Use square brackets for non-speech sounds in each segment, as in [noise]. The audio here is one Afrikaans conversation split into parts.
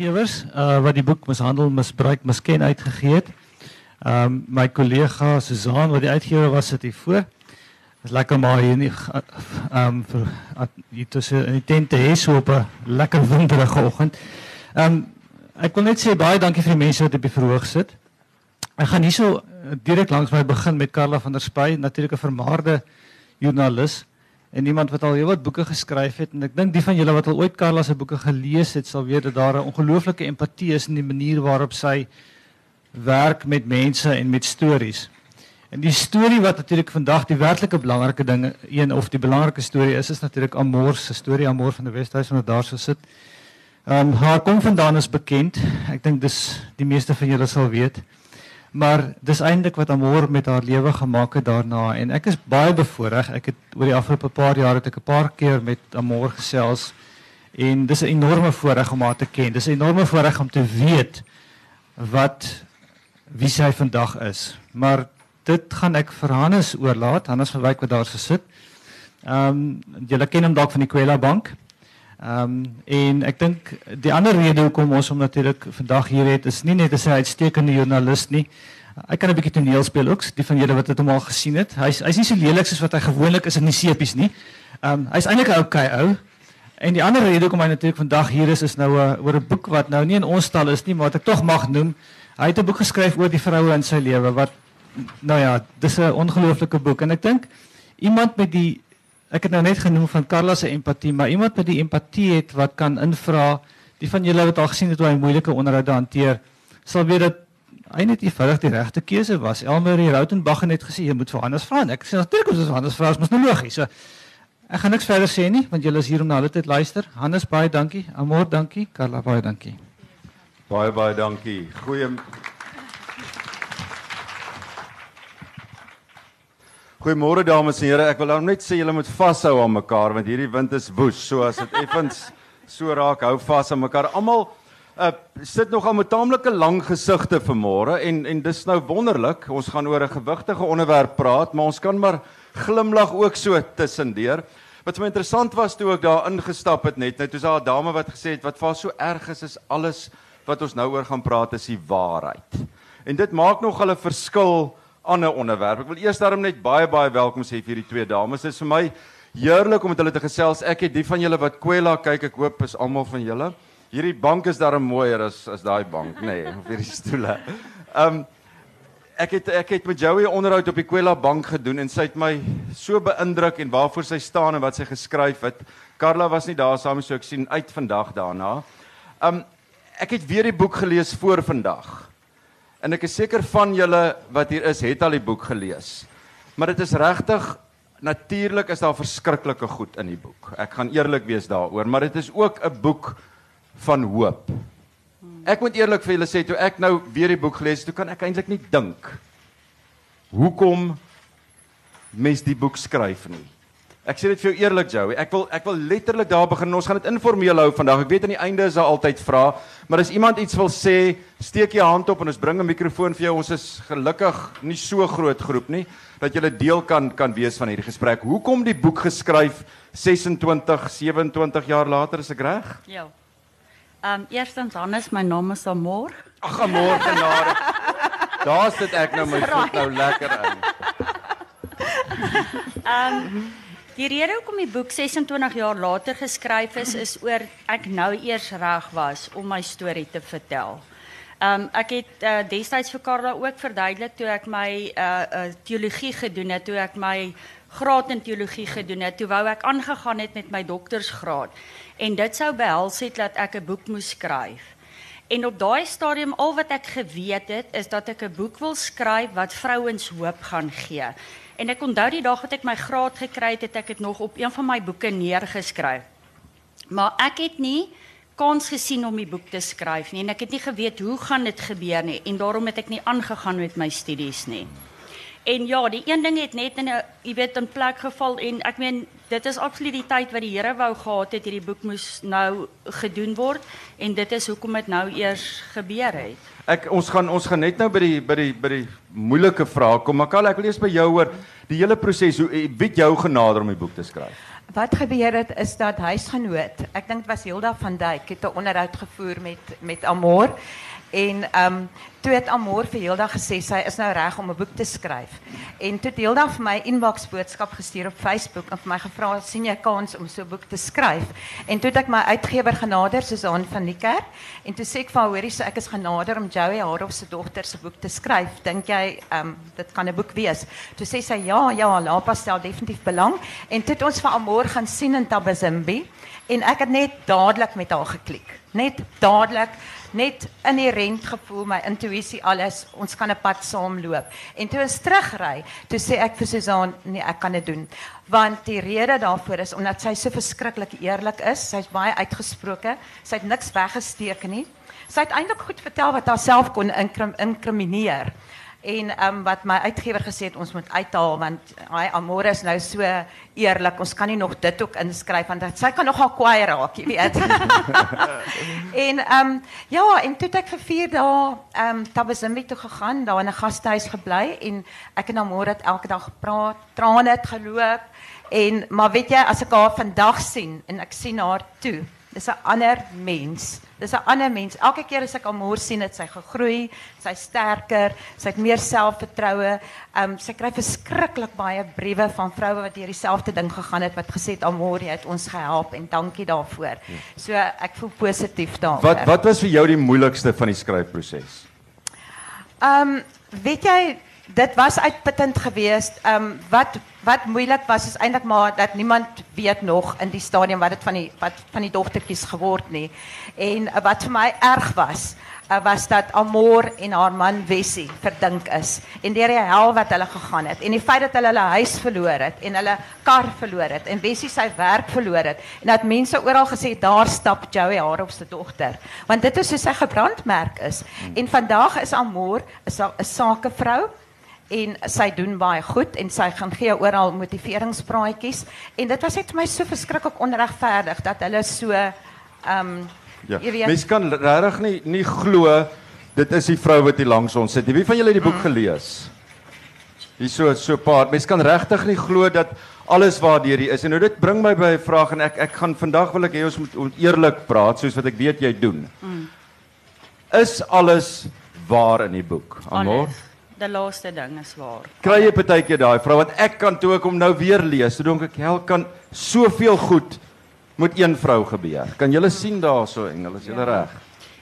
uitgewers uh wat die boek Mishandel misbruik misken uitgegee het. Ehm um, my kollega Susan wat die uitgewer was sit hier voor. Dit is lekker maar hier nie ehm um, vir hier tussen in die tent te hê so op 'n lekker winderige oggend. Ehm um, ek wil net sê baie dankie vir die mense wat op die verhoog sit. Ek gaan hierso direk langs my begin met Karla van der Spy, natuurlik 'n vermaarde joernalis en iemand wat al heelwat boeke geskryf het en ek dink die van julle wat al ooit Karla se boeke gelees het sal weet dat daar 'n ongelooflike empatie is in die manier waarop sy werk met mense en met stories. En die storie wat natuurlik vandag die werklike belangrike ding een of die belangrike storie is is natuurlik Amor se storie Amor van die Weshuis wat daar so sit. Ehm um, haar kom vandaan is bekend. Ek dink dis die meeste van julle sal weet. Maar dis eintlik wat Amor met haar lewe gemaak het daarna en ek is baie bevoorreg. Ek het oor die afgelope paar jaar het ek 'n paar keer met Amor gesels en dis 'n enorme voorreg om haar te ken. Dis 'n enorme voorreg om te weet wat wie sy vandag is. Maar dit gaan ek vir Hannes oorlaat. Hannes van Wyk wat daar gesit. Ehm um, julle ken hom dalk van die Kwela Bank. Ehm um, en ek dink die ander rede hoekom ons hom natuurlik vandag hier het is nie net 'n uitstekende joernalis nie. Hy kan 'n bietjie toneel speel ook, die van julle wat dit al gesien het. Hy's hy's nie so lelik soos wat hy gewoonlik is in die sepies nie. Ehm um, hy's eintlik 'n okay ou. En die ander rede hoekom hy natuurlik vandag hier is is nou 'n uh, oor 'n boek wat nou nie in ons taal is nie, maar wat ek tog mag noem. Hy het 'n boek geskryf oor die vroue in sy lewe wat nou ja, dis 'n ongelooflike boek en ek dink iemand met die ek het nou net genoem van Carla se empatie, maar iemand met die empatie het wat kan invra, die van julle wat al gesien het hoe hy moeilike onderhoude hanteer, sal weet dat hy net eenvoudig die regte keuse was. Elmarie Rautenbach het net gesê jy moet vir Hannes vra. Ek sê natuurlik ons is Hannes vra, ons moet nou logies. So ek gaan niks verder sê nie want julle is hier om na hulle tyd luister. Hannes baie dankie. Amor dankie. Carla baie dankie. Baie baie dankie. Goeie Goeiemôre dames en here. Ek wil nou net sê julle moet vashou aan mekaar want hierdie wind is woes. So as dit effens so raak, hou vas aan mekaar. Almal uh sit nog al met taamlike lang gesigte vanmôre en en dis nou wonderlik. Ons gaan oor 'n gewigtige onderwerp praat, maar ons kan maar glimlag ook so tussendeur. Wat vir my interessant was toe ek daar ingestap het net, nou toe's daar 'n dame wat gesê het wat vir so erg is is alles wat ons nou oor gaan praat is die waarheid. En dit maak nog 'n verskil ander onderwerp. Ek wil eers daarom net baie baie welkom sê vir hierdie twee dames. Dit is vir my heerlik om met hulle te gesels. Ek het die van julle wat Kwela kyk, ek hoop is almal van julle. Hierdie bank is daarom mooier as as daai bank, nê, [laughs] nee, of hierdie stoele. Ehm um, ek het ek het met Joey 'n onderhoud op die Kwela bank gedoen en sy het my so beïndruk en waarvoor sy staan en wat sy geskryf het. Karla was nie daar saam so ek sien uit vandag daarna. Ehm um, ek het weer die boek gelees voor vandag. En ek is seker van julle wat hier is, het al die boek gelees. Maar dit is regtig natuurlik is daar verskriklike goed in die boek. Ek gaan eerlik wees daaroor, maar dit is ook 'n boek van hoop. Ek moet eerlik vir julle sê toe ek nou weer die boek gelees het, toe kan ek eintlik nie dink hoekom mens die boek skryf nie. Ek sê dit vir jou eerlik Joey, ek wil ek wil letterlik daar begin. Ons gaan dit informeel hou vandag. Ek weet aan die einde is daar altyd vrae, maar as iemand iets wil sê, steek jy hand op en ons bring 'n mikrofoon vir jou. Ons is gelukkig nie so groot groep nie dat jy 'n deel kan kan wees van hierdie gesprek. Hoekom die boek geskryf 26, 27 jaar later is ek reg? Ja. Ehm um, eerstens Hannes, my naam is Amor. Ag Amor genade. Daar's dit ek nou my voet nou lekker in. Ehm um, Die rede hoekom die boek 26 jaar later geskryf is is oor ek nou eers reg was om my storie te vertel. Um ek het uh, destyds vir Karla ook verduidelik toe ek my uh, uh teologie gedoen het, toe ek my graad in teologie gedoen het, toe wou ek aangegaan het met my doktorsgraad en dit sou behels het dat ek 'n boek moes skryf. En op daai stadium al wat ek geweet het is dat ek 'n boek wil skryf wat vrouens hoop gaan gee. En ek onthou die dag wat ek my graad gekry het, het ek dit nog op een van my boeke neergeskryf. Maar ek het nie kans gesien om die boek te skryf nie en ek het nie geweet hoe gaan dit gebeur nie en daarom het ek nie aangegaan met my studies nie. En ja, die een ding het net in 'n jy weet in plek geval en ek meen dit is absoluut die tyd wat die Here wou gehad het hierdie boek moes nou gedoen word en dit is hoekom dit nou eers gebeur het. Ek ons gaan ons gaan net nou by die by die by die moeilike vrae kom. Makal, ek wil eers by jou hoor die hele proses hoe wie jou genader om die boek te skryf. wat gebeur het is dat huisgenoot, ek dink dit was Hilda van Dijk, het 'n onderhoud gevoer met met Amor en ehm um, toe het Amor vir Hilda gesê sy is nou reg om 'n boek te skryf. En toe het Hilda vir my inbox boodskap gestuur op Facebook en vir my gevra sien jy kans om so 'n boek te skryf. En toe het ek my uitgewer genader Susan van die kerk en toe sê ek vir hoorie so ek is genader om Joey Harof se dogter se boek te skryf. Dink jy ehm um, dit kan 'n boek wees? Toe sê sy ja, ja, Lapa stel definitief belang en toe het ons vir Amor gaan sien in Tabazimbi en ek het net dadelik met haar geklik. Net dadelik net inherent gevoel my intuïsie alles ons kan 'n pad saamloop. En toe ons terugry toe sê ek vir Susan nee ek kan dit doen. Want die rede daarvoor is omdat sy so verskriklik eerlik is sy's baie uitgesproke sy het niks weggesteek nie. Sy het eintlik goed vertel wat haarself kon inkrimineer En um, wat my uitgewer gesê het ons moet uithaal want hy Amore is nou so eerlik. Ons kan nie nog dit ook inskryf want sy kan nogal kwaai raak, jy weet. [laughs] en ehm um, ja, en toe ek vir 4 dae ehm um, Tabazimbi toe gegaan, daar in 'n gastehuis gebly en ek en Amore het elke dag gepraat, trane het geloop en maar weet jy as ek haar vandag sien en ek sien haar toe, dis 'n ander mens. Dis 'n ander mens. Elke keer as ek Amor sien, het sy gegroei, sy sterker, sy het meer selfvertroue. Ehm um, sy kry verskriklik baie briewe van vroue wat deur dieselfde ding gegaan het wat gesê het Amor, jy het ons gehelp en dankie daarvoor. So ek voel positief daaroor. Wat wat was vir jou die moeilikste van die skryfproses? Ehm um, weet jy dit was uitputtend geweest. Ehm um, wat wat moeilik was is eintlik maar dat niemand weet nog in die stadium wat dit van die wat van die dogtertjies geword nie. En uh, wat vir my erg was, uh, was dat Amor en haar man Wessie verdink is en die hel wat hulle gegaan het en die feit dat hulle hulle huis verloor het en hulle kar verloor het en Wessie sy werk verloor het en dat mense oral gesê daar stap Joey haar op se dogter want dit is hoe sy gebrandmerk is. En vandag is Amor 'n sakevrou en sy doen baie goed en sy gaan gee oral motiveringspraatjies en dit was net vir my so verskriklik onregverdig dat hulle so ehm um, ja. Mens kan regtig nie nie glo dit is die vrou wat hier langs ons sit. Wie van julle het die boek mm. gelees? Hier so so paar. Mens kan regtig nie glo dat alles waardeur hier is en nou dit bring my by 'n vraag en ek ek gaan vandag wil ek hê ons moet eerlik praat soos wat ek weet jy doen. Mm. Is alles waar in die boek? Amor? Alles die laaste ding is waar. Kry jy partykeer daai vrou want ek kan toe ek hom nou weer lees, so dink ek hel kan soveel goed met een vrou gebeur. Kan julle sien daarso engel, is julle ja. reg?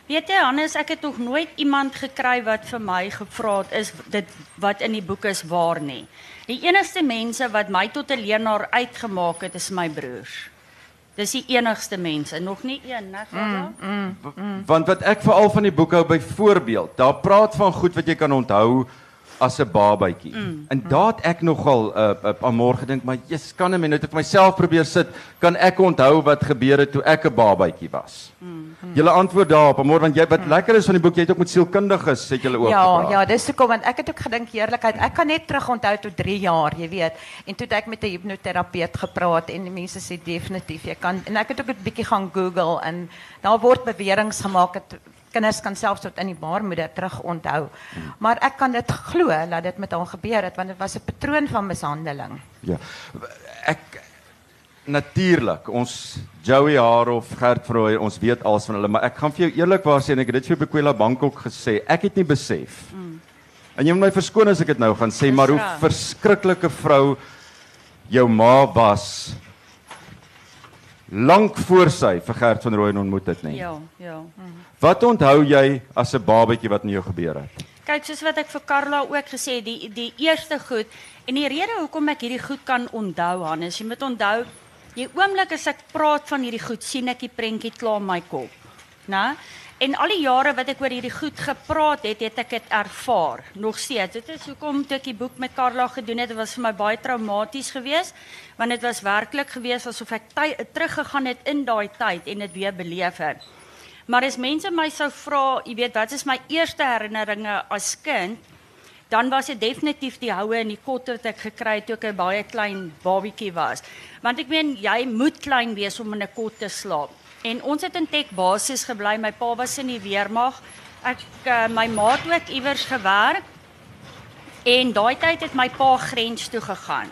Weet jy Hannes, ek het nog nooit iemand gekry wat vir my gevra het is dit wat in die boek is waar nie. Die enigste mense wat my tot 'n leenaar uitgemaak het is my broers. Dis die enigste mense, nog nie een, né? Mm, mm, mm. Want wat ek veral van die boek hou byvoorbeeld, daar praat van goed wat jy kan onthou as 'n babatjie. Mm, en mm. daad ek nogal uh, uh, aan môre gedink, maar jy's kan 'n minuut ek myself probeer sit, kan ek onthou wat gebeur het toe ek 'n babatjie was. Mm, mm. Julle antwoord daarop, môre want jy wat mm. lekker is van die boek, jy het ook met sielkundiges het julle ook ja, gepraat. Ja, dis hoekom want ek het ook gedink eerlikheid, ek kan net terug onthou tot 3 jaar, jy weet. En toe het ek met 'n hipnoterapeut gepraat en die mense sê definitief jy kan en ek het ook 'n bietjie gaan Google en daar word beweringe gemaak dat kinders kan selfs tot in die baarmoeder terug onthou. Maar ek kan dit glo dat dit met haar gebeur het want dit was 'n patroon van mishandeling. Ja. Ek natuurlik ons Joey Harof, Gert Vrooi, ons weet alles van hulle, maar ek gaan vir jou eerlikwaar sê en ek het dit vir Bekwela Bangkok gesê. Ek het nie besef. Mm. En jy moet my verskoon as ek dit nou gaan sê, maar hoe verskriklike vrou jou ma was lank voor sy vir Gert van Rooyen ontmoet het, nê? Ja, ja. Mm. Wat onthou jy as 'n babatjie wat met jou gebeur het? Kyk, soos wat ek vir Karla ook gesê het, die die eerste goed en die rede hoekom ek hierdie goed kan onthou, Hannes, jy moet onthou, die oomblik as ek praat van hierdie goed, sien ek die prentjie klaar in my kop. Né? En al die jare wat ek oor hierdie goed gepraat het, het ek dit ervaar. Nog steeds. Dit is hoekom ek die boek met Karla gedoen het. Dit was vir my baie traumaties geweest, want dit was werklik geweest asof ek teruggegaan het in daai tyd en dit weer beleef het. Maar as mense my sou vra, jy weet, wat is my eerste herinneringe as kind? Dan was dit definitief die houe en die kotte wat ek gekry het toe ek 'n baie klein babietjie was. Want ek meen jy moet klein wees om in 'n kot te slaap. En ons het in Tek basis gebly. My pa was in die weermag. Ek uh, my ma het ook iewers gewerk. En daai tyd het my pa grens toe gegaan.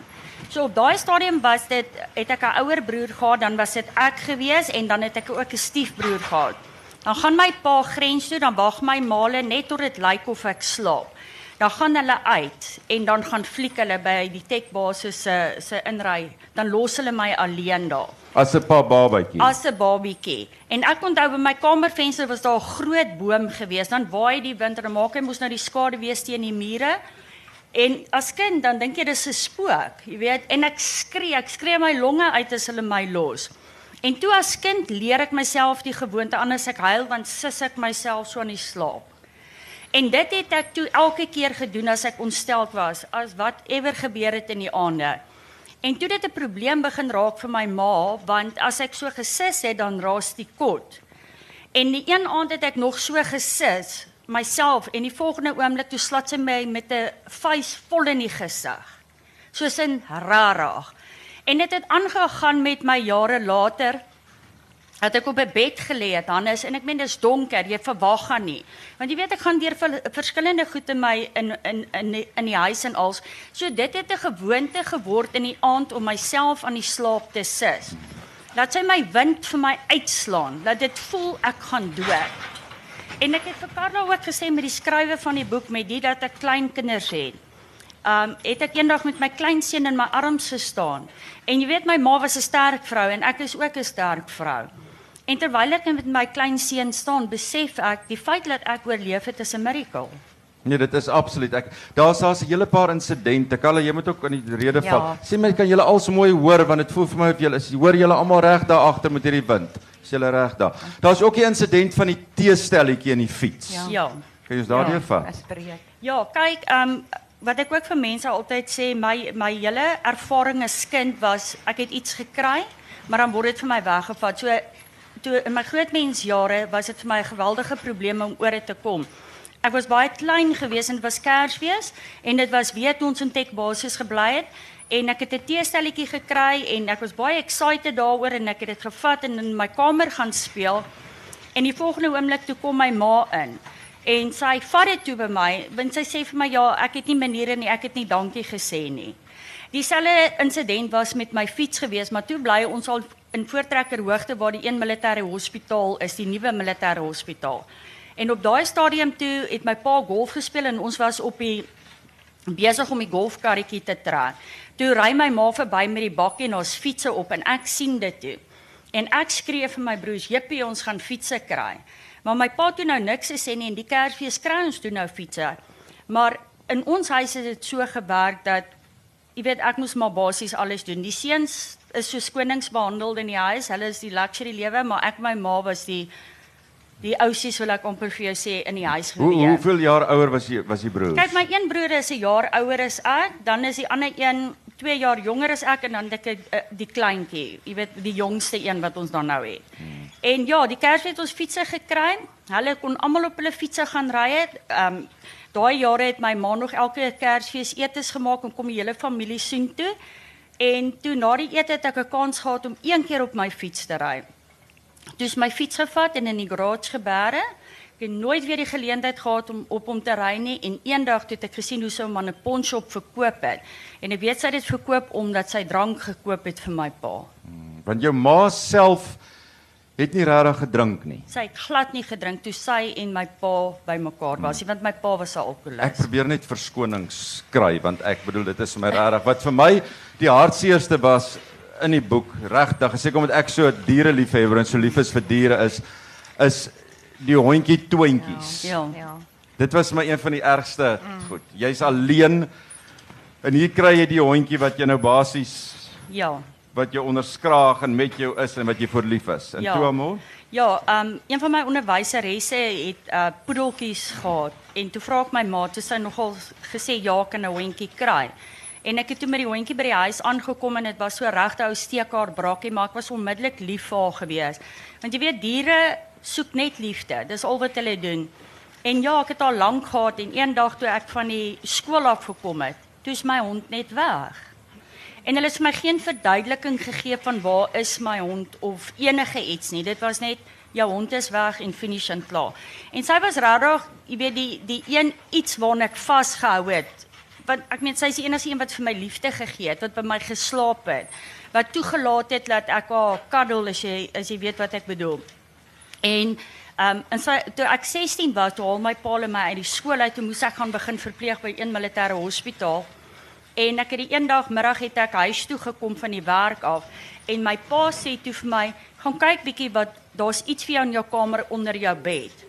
So op daai stadium was dit het ek 'n ouer broer gehad, dan was dit ek gewees en dan het ek ook 'n stiefbroer gehad. Dan gaan my pa grens toe, dan wag my maale net tot dit lyk of ek slaap. Dan gaan hulle uit en dan gaan fliek hulle by die tekbasis se se inry. Dan los hulle my alleen daar As 'n pa babatjie. as 'n babietjie. En ek onthou by my kamervenster was daar 'n groot boom gewees. Dan waai die wind en dan maak hy mos nou die skade weer teen die mure. En as kind dan dink jy dis 'n spook, jy weet, en ek skree, ek skree my longe uit as hulle my los. En toe as kind leer ek myself die gewoonte anders ek huil want sis ek myself so aan die slaap. En dit het ek toe elke keer gedoen as ek ontsteld was, as whatever gebeur het in die aande. En toe dit 'n probleem begin raak vir my ma, want as ek so gesis het, dan raas die kot. En die een aand het ek nog so gesis myself en die volgende oomblik toe slat sy my met 'n vuis vol in die gesig. Soos in rarig. En dit het aangegaan met my jare later dat ek op 'n bed gelê het, Hannes, en ek meen dis donker, jy verwag gaan nie. Want jy weet ek gaan deur ver, verskillende goed in my in in in in die huis en als. So dit het 'n gewoonte geword in die aand om myself aan die slaap te sis. Laat sy my wind vir my uitslaan, dat dit voel ek gaan dood. En ek het vir Karla ook gesê met die skrywe van die boek met dit dat ek klein kinders het. Um het ek eendag met my kleinseun in my arms gestaan. En jy weet my ma was 'n sterk vrou en ek is ook 'n sterk vrou. En terwyl ek met my kleinseun staan, besef ek die feit dat ek oorleef het is 'n miracle. Nee, dit is absoluut. Ek daar's daar's 'n hele paar insidente. Kalle, jy moet ook in die rede Ja. val. Sê my, kan julle al so mooi hoor want dit voel vir my of julle is hoor julle almal reg daar agter met hierdie wind. Is julle reg daar? Daar's ook 'n insident van die teestelletjie in die fiets. Ja. Ja. Kan jy ons daardeur vat? Dis breed. Ja, kyk, um wat ek ook vir mense altyd sê, my my hele ervaring as kind was ek het iets gekry, maar dan word dit vir my weggevat. So toe in my grootmensjare was dit vir my 'n geweldige probleem om oor dit te kom. Ek was baie klein geweest en dit was Kersfees en dit was weer toe ons in Tek basis gebly het en ek het 'n teestelletjie gekry en ek was baie excited daaroor en ek het dit gevat en in my kamer gaan speel. En die volgende oomblik toe kom my ma in. En sy vat dit toe by my, want sy sê vir my ja, ek het nie maniere nie, ek het nie dankie gesê nie. Dieselfde insident was met my fiets geweest, maar toe bly ons al in Voortrekker Hoogte waar die een militêre hospitaal is, die nuwe militêre hospitaal. En op daai stadium toe het my pa golf gespeel en ons was op die besig om die golfkarretjie te trek. Toe ry my ma verby met die bakkie en ons fietsse op en ek sien dit toe. En ek skree vir my broers, "Jippie, ons gaan fietsse kry." Maar my pa toe nou niks gesê nie en die Kersfees kry ons toe nou fietsse. Maar in ons huis het dit so gewerk dat jy weet ek moes maar basies alles doen. Die seuns is so konings behandel in die huis. Hulle is die luxury lewe, maar ek my ma was die die ousies wil ek amper vir jou sê in die huis Hoe gewees. hoeveel jaar ouer was jy was die broer? Kyk, my een broer is 'n jaar ouer as ek, dan is die ander een 2 jaar jonger as ek en dan het ek uh, die kleintjie, jy weet, die jongste een wat ons dan nou het. Hmm. En ja, die Kersfees het ons fietsse gekry. Hulle kon almal op hulle fietsse gaan ry. Ehm um, daai jare het my ma nog elke Kersfees etes gemaak en kom die hele familie sien toe. En toe na die ete het ek 'n kans gehad om een keer op my fiets te ry. Toe is my fiets gevat en in die garage gebeere. Ek het nooit weer die geleentheid gehad om op hom te ry nie en eendag toe het ek gesien hoe so 'n man 'n ponshop verkoop het. En ek weet sy het dit verkoop omdat sy drank gekoop het vir my pa. Want jou ma self het nie regtig gedrink nie. Sy het glad nie gedrink toe sy en my pa bymekaar was nie want my pa was 'n Ek alkoholist. probeer net verskonings kry want ek bedoel dit is vir my regtig wat vir my die hartseerste was in die boek regtig seker omdat ek so 'n diereliefhebber en so lief is vir diere is is die hondjie twintjies. Ja. Ja. Dit was my een van die ergste goed. Jy's alleen en hier kry jy die hondjie wat jy nou basies Ja. wat jou onderskraag en met jou is en wat jy vir lief is. En Ja. toe amor? Ja, ehm um, een van my onderwyseresse het uh poedeltjies gehad en toe vra ek my ma, toe sy nogal gesê ja, kan 'n hondjie kry. En ek het toe met die hondjie by die huis aangekom en dit was so regte ou steekhaar braakie, maar ek was onmiddellik lief vir haar gewees. Want jy weet diere soek net liefde. Dis al wat hulle doen. En ja, ek het al lank gehad en eendag toe ek van die skool af gekom het, toe is my hond net weg. En hulle het my geen verduideliking gegee van waar is my hond of enige iets nie. Dit was net jou hond is weg en finish en klaar. En sy was regtig, jy weet die die een iets waarna ek vasgehou het want ek meen sy is die enigste een wat vir my liefde gegee het, wat by my geslaap het, wat toegelaat het dat ek haar cuddle as jy as jy weet wat ek bedoel. En ehm um, en sy toe ek 16 was, toe haal my pa hulle my uit die skool uit, toe moes ek gaan begin verpleeg by een militêre hospitaal. En ek het die eendag middag het ek huis toe gekom van die werk af en my pa sê toe vir my, "Gaan kyk bietjie wat daar's iets vir jou in jou kamer onder jou bed."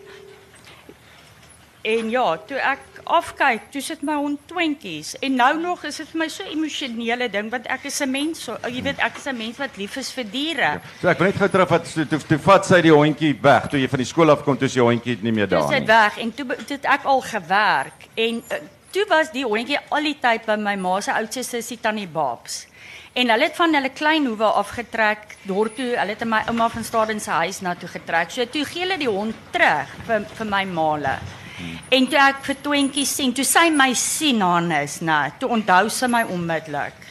En ja, toe ek afkyk, toe sit my hond twintjies en nou nog is dit vir my so emosionele ding want ek is 'n mens, so, jy weet ek is 'n mens wat lief is vir diere. So ek wil net gou terug wat toe, toe, toe vat sy die hondjie weg toe jy van die skool af kom toe is die hondjie nie meer daar is dit nie. weg en toe toe het ek al gewerk en uh, toe was die hondjie al die tyd by my ma se oudste sussie Tannie Babs. En hulle het van hulle klein hoewe afgetrek dorp toe. Hulle het my ouma van Staden se huis na toe getrek. So toe gee hulle die hond terug vir vir my maale. En toe ek vir Twentjies sien, toe sy my sien Hannes, nou, toe onthou sy my onmiddellik.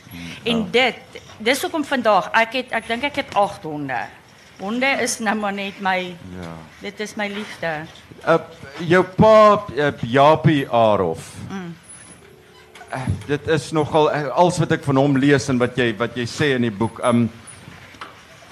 En dit dis hoekom vandag ek het ek dink ek het 8 honde. Honde is nou maar net my Ja. dit is my liefde. Uh jou pa uh, Japie Arof. Mm. Uh, dit is nogal uh, als wat ek van hom lees en wat jy wat jy sê in die boek. Um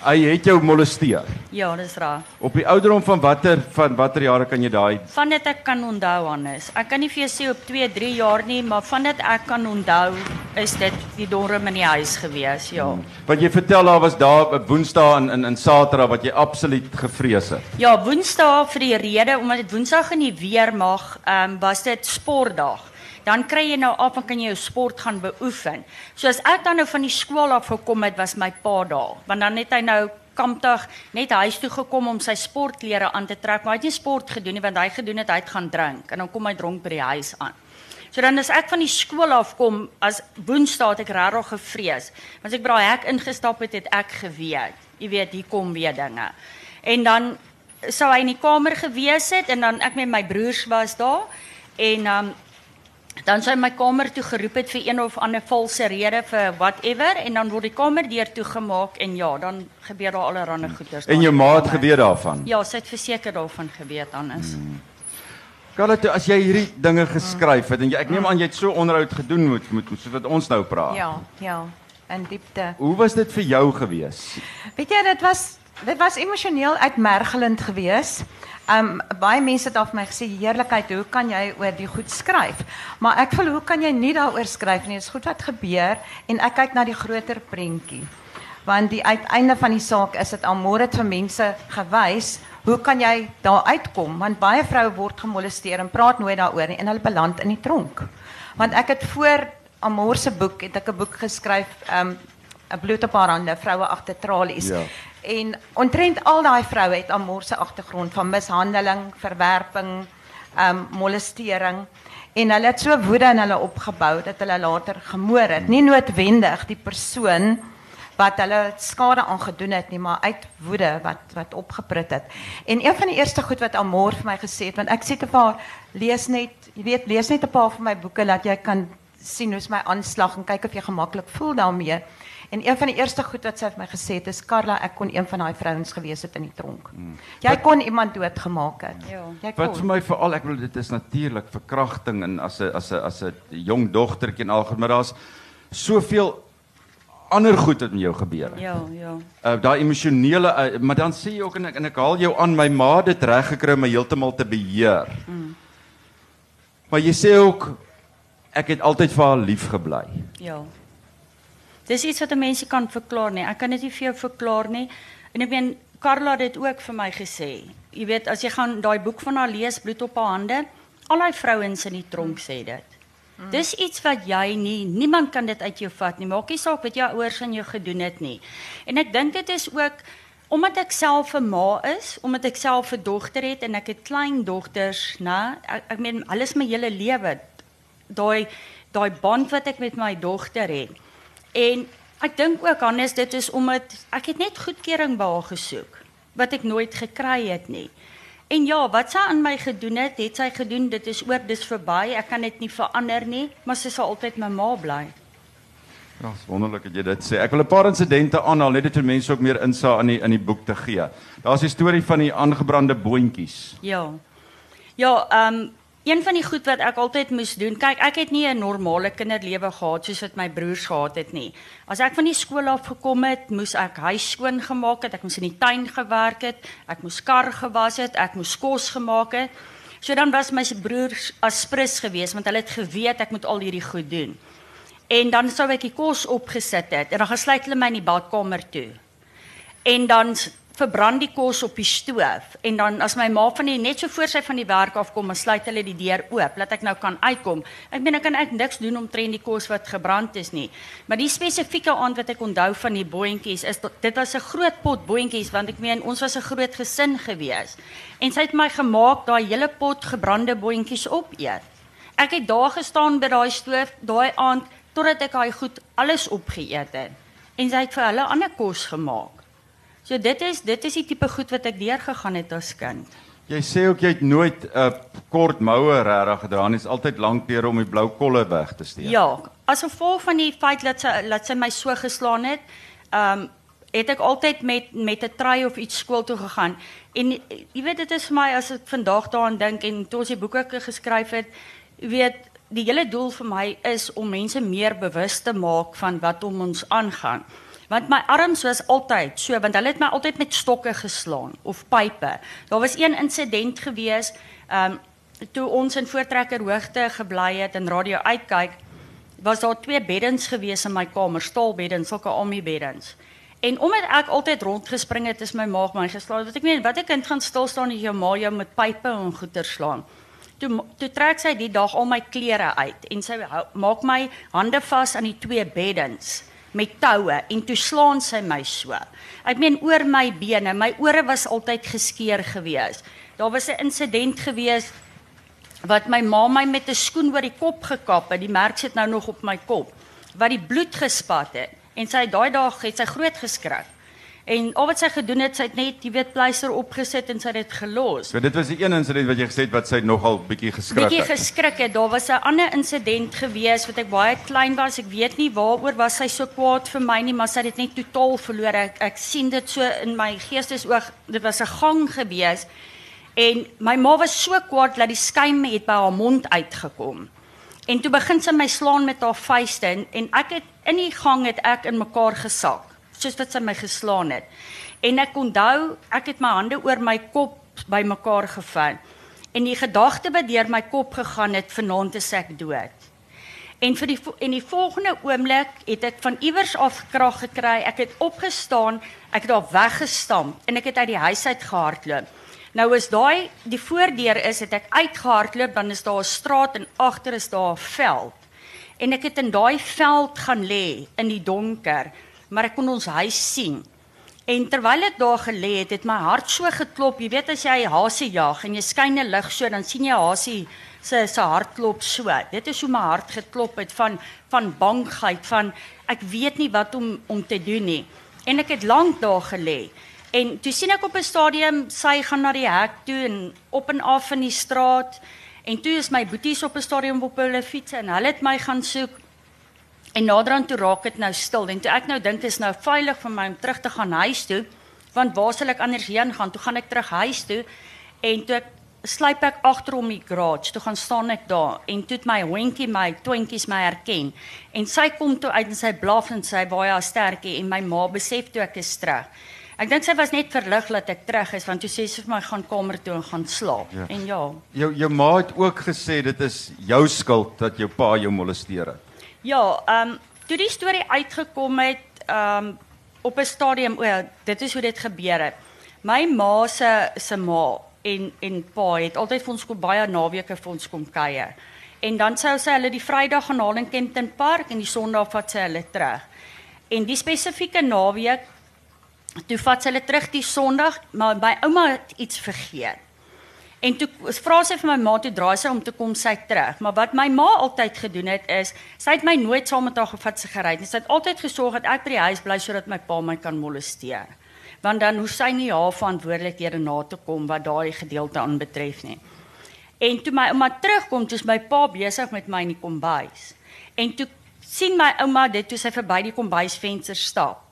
hy het jou molesteer. Ja, dis reg. Op die ouderdom van watter van watter jare kan jy daai Van dit ek kan onthou Hannes. Ek kan nie vir jou sê op 2, 3 jaar nie, maar van dit ek kan onthou is dit die dorm in die huis gewees, ja. Want jy vertel daar was daar 'n Woensdae en in in Saterdag wat jy absoluut gevrees het. Ja, Woensdae vir die rede omdat dit Woensdag in die weer mag, ehm um, was dit sportdag. Dan kry jy nou af en kan jy jou sport gaan beoefen. So as ek dan nou van die skool af gekom het, was my pa daar, want dan het hy nou kampdag net huis toe gekom om sy sportklere aan te trek, maar hy het nie sport gedoen nie want hy gedoen het hy het gaan drink en dan kom hy dronk by die huis aan. So dan as ek van die skool af kom, as Woensdae het ek regtig gevrees. Want as ek by daai hek ingestap het, het ek geweet. Jy weet, hier kom weer dinge. En dan sou hy in die kamer gewees het en dan ek met my broers was daar en um dan hy my kamer toe geroep het vir een of ander valse rede vir whatever en dan word die kamer deur toegemaak en ja, dan gebeur daar allerlei goeters. En daar jou ma het geweet daarvan. Ja, sy het verseker daarvan geweet anders. Mm. Carla, toe, as jy hierdie dinge geskryf het en jy, ek neem aan jy het so onderhoud gedoen met met soos wat ons nou praat. Ja, ja, in diepte. Hoe was dit vir jou gewees? Weet jy, dit was dit was emosioneel uitmergelend geweest. Um baie mense het vir my gesê, "Heerlikheid, hoe kan jy oor die goed skryf?" Maar ek voel, hoe kan jy nie daaroor skryf nie? Is goed wat gebeur en ek kyk na die groter prentjie. Want die uiteinde van die saak is dit almore het vir mense gewys, hoe kan jy daar uitkom? Want baie vroue word gemolesteer en praat nooit daaroor nie en hulle beland in die tronk. Want ek het voor Amor se boek het ek 'n boek geskryf, um 'n bloed op haar hande, vroue agter tralies. En ontrent al daai vroue het Amor se agtergrond van mishandeling, verwerping, um molestering en hulle het so woede in hulle opgebou dat hulle later gemoor het. Nie noodwendig die persoon wat hulle skade aangedoen het nie, maar uit woede wat wat opgeprut het. En een van die eerste goed wat Amor vir my gesê het, want ek sê te haar, lees net, jy weet, lees net 'n paar van my boeke dat jy kan sien hoe's my aanslag en kyk of jy gemaklik voel daarmee. En een van die eerste goed wat sy vir my gesê het is Karla, ek kon een van daai vrouens gewees het in die tronk. Jy kon iemand doodgemaak het. Ja. Jy Wat vir kon. my veral ek bedoel dit is natuurlik verkrachting en as 'n as 'n as 'n jong dogtertjie en algemeen maar daar's soveel ander goed wat met jou gebeur het. Ja, ja. Uh daai emosionele uh, maar dan sê jy ook en ek, en ek haal jou aan my ma dit reg gekry om my heeltemal te beheer. Mm. Maar jy sê ook ek het altyd vir haar lief gebly. Ja. Dis iets wat 'n mens nie kan verklaar nie. Ek kan dit nie vir jou verklaar nie. En ek meen Karla het dit ook vir my gesê. Jy weet, as jy gaan daai boek van haar lees, Bloed op haar hande, al daai vrouens in die tronk sê dit. Dis iets wat jy nie niemand kan dit uit jou vat nie. Maak nie saak wat jou ouers aan jou gedoen het nie. En ek dink dit is ook omdat ek self 'n ma is, omdat ek self 'n dogter het en ek het klein dogters, né? Ek, ek meen alles my hele lewe daai daai band wat ek met my dogter het. En ek dink ook Hannes dit is omdat ek het net goedkeuring by haar gesoek wat ek nooit gekry het nie. En ja, wat sy aan my gedoen het, het sy gedoen, dit is oor, dis verby. Ek kan dit nie verander nie, maar sy sal altyd my ma bly. Ja, is wonderlik dat jy dit sê. Ek wil 'n paar insidente aanhaal net om mense ook meer insig in die in die boek te gee. Daar's die storie van die aangebrande boontjies. Ja. Ja, ehm um, een van die goed wat ek altyd moes doen, kyk, ek het nie 'n normale kinderlewe gehad soos wat my broers gehad het nie. As ek van die skool af gekom het, moes ek huis skoon gemaak het, ek moes in die tuin gewerk het, ek moes kar gewas het, ek moes kos gemaak het. So dan was my broers aspres geweest want hulle het geweet ek moet al hierdie goed doen. En dan sou ek die kos opgesit het en dan gesluit hulle my in die badkamer toe. En dan verbrand die kos op die stoof en dan as my ma van die net so voor sy van die werk af kom, dan sluit hulle die deur oop laat ek nou kan uitkom. Ek meen ek kan ek niks doen om tren die kos wat gebrand is nie. Maar die spesifieke aand wat ek onthou van die boontjies is dit was 'n groot pot boontjies want ek meen ons was 'n groot gesin gewees. En sy het my gemaak daai hele pot gebrande boontjies opeet. Ek het daar gestaan by daai stoof daai aand totdat ek daai goed alles opgeëet het. En sy het vir hulle ander kos gemaak. So dit is dit is die tipe goed wat ek deurgegaan het as kind. Jy sê ook jy het nooit 'n uh, kort moue regtig gedra nie. Is altyd lank deur om die blou kolle weg te steek. Ja, as gevolg van die feit dat sy dat sy my so geslaan het, ehm um, het ek altyd met met 'n trui of iets skool toe gegaan. En jy weet dit is vir my as ek vandag daaraan dink en toe ons die boeke geskryf het, jy weet die hele doel vir my is om mense meer bewus te maak van wat om ons aangaan. Want my arms was altyd so want hulle het my altyd met stokke geslaan of pype. Daar was een insident gewees, ehm um, toe ons in voortrekker hoogte gebly het en radio uitkyk, was daar twee beddens gewees in my kamer, staalbeddens, sulke army beddens. En omdat ek altyd rondgespring het, is my maag my geslaan. Wat ek meen, wat 'n kind gaan stil staan as jou ma jou met pype en goeter slaan. Toe toe trek sy die dag al my klere uit en sy maak my hande vas aan die twee beddens met toue en toe slaan sy my so. Ek meen oor my bene, my ore was altyd geskeur gewees. Daar was 'n insident gewees wat my ma my met 'n skoen oor die kop gekap het. Die merk sit nou nog op my kop. Wat die bloed gespat het en sy daai dag het sy groot geskrik. En al wat sy gedoen het, sy het net, jy weet, pleister opgesit en sy het dit gelos. So dit was die een insident wat jy gesê het wat sy nogal bietjie geskrik het. Bietjie geskrik het. Daar was 'n ander insident gewees wat ek baie klein was. Ek weet nie waaroor was sy so kwaad vir my nie, maar sy het dit net totaal verloor. Ek ek sien dit so in my geestesoog. Dit was 'n gang gewees. En my ma was so kwaad dat die skuim het by haar mond uitgekom. En toe begin sy my slaan met haar vuiste en, en ek het in die gang het ek in mekaar gesak soos wat sy my geslaan het. En ek onthou, ek het my hande oor my kop bymekaar gevou. En die gedagte wat deur my kop gegaan het, vanaand is ek dood. En vir die en die volgende oomblik het ek van iewers af krag gekry. Ek het opgestaan, ek het daar weggestamp en ek het uit die huis uit gehardloop. Nou is daai die voordeur is het ek uitgehardloop, dan is daar 'n straat en agter is daar 'n veld. En ek het in daai veld gaan lê in die donker maar ek kon ons huis sien. En terwyl ek daar gelê het, het my hart so geklop. Jy weet as jy hasie jag en jy skyn 'n lig so, dan sien jy hasie se se hart klop so. Dit is hoe my hart geklop het van van bangheid, van ek weet nie wat om om te doen nie. En ek het lank daar gelê. En toe sien ek op 'n stadium sy gaan na die hek toe en op en af in die straat. En toe is my boeties op 'n stadium op hulle fiets en hulle het my gaan soek En naderhand toe raak dit nou stil en toe ek nou dink is nou veilig vir my om terug te gaan huis toe want waar sal ek anders heen gaan? Toe gaan ek terug huis toe en toe ek sluip ek agterom die garage. Toe gaan staan ek daar en toe my hondjie my twintjies my herken. En sy kom toe uit en sy blaf en sy baie sterkie en my ma besef toe ek is terug. Ek dink sy was net verlig dat ek terug is want toe sê sy vir my gaan kamer toe en gaan slaap. Ja. En ja. Jou jou ma het ook gesê dit is jou skuld dat jou pa jou molesteer het. Ja, ehm um, toe die storie uitgekom het, ehm um, op 'n stadium, o, ja, dit is hoe dit gebeur het. My ma se se ma en en pa het altyd vir ons kom baie naweke vir ons kom kuier. En dan sou sy hulle die Vrydag gaan haal in Kenton Park en die Sondag vat sy hulle terug. En die spesifieke naweek toe vat sy hulle terug die Sondag, maar my ouma het iets vergeet. En toe vra sy vir my ma toe draai sy om te kom sy terug. Maar wat my ma altyd gedoen het is, sy het my nooit saam met haar gevat se gery nie. Sy het altyd gesorg dat ek by die huis bly sodat my pa my kan molesteer. Want dan hoef sy nie haar verantwoordelikhede na te kom wat daai gedeelte aanbetref nie. En toe my ouma terugkom, toe is my pa besig met my in die kombuis. En toe sien my ouma dit toe sy verby die kombuisvenster stap.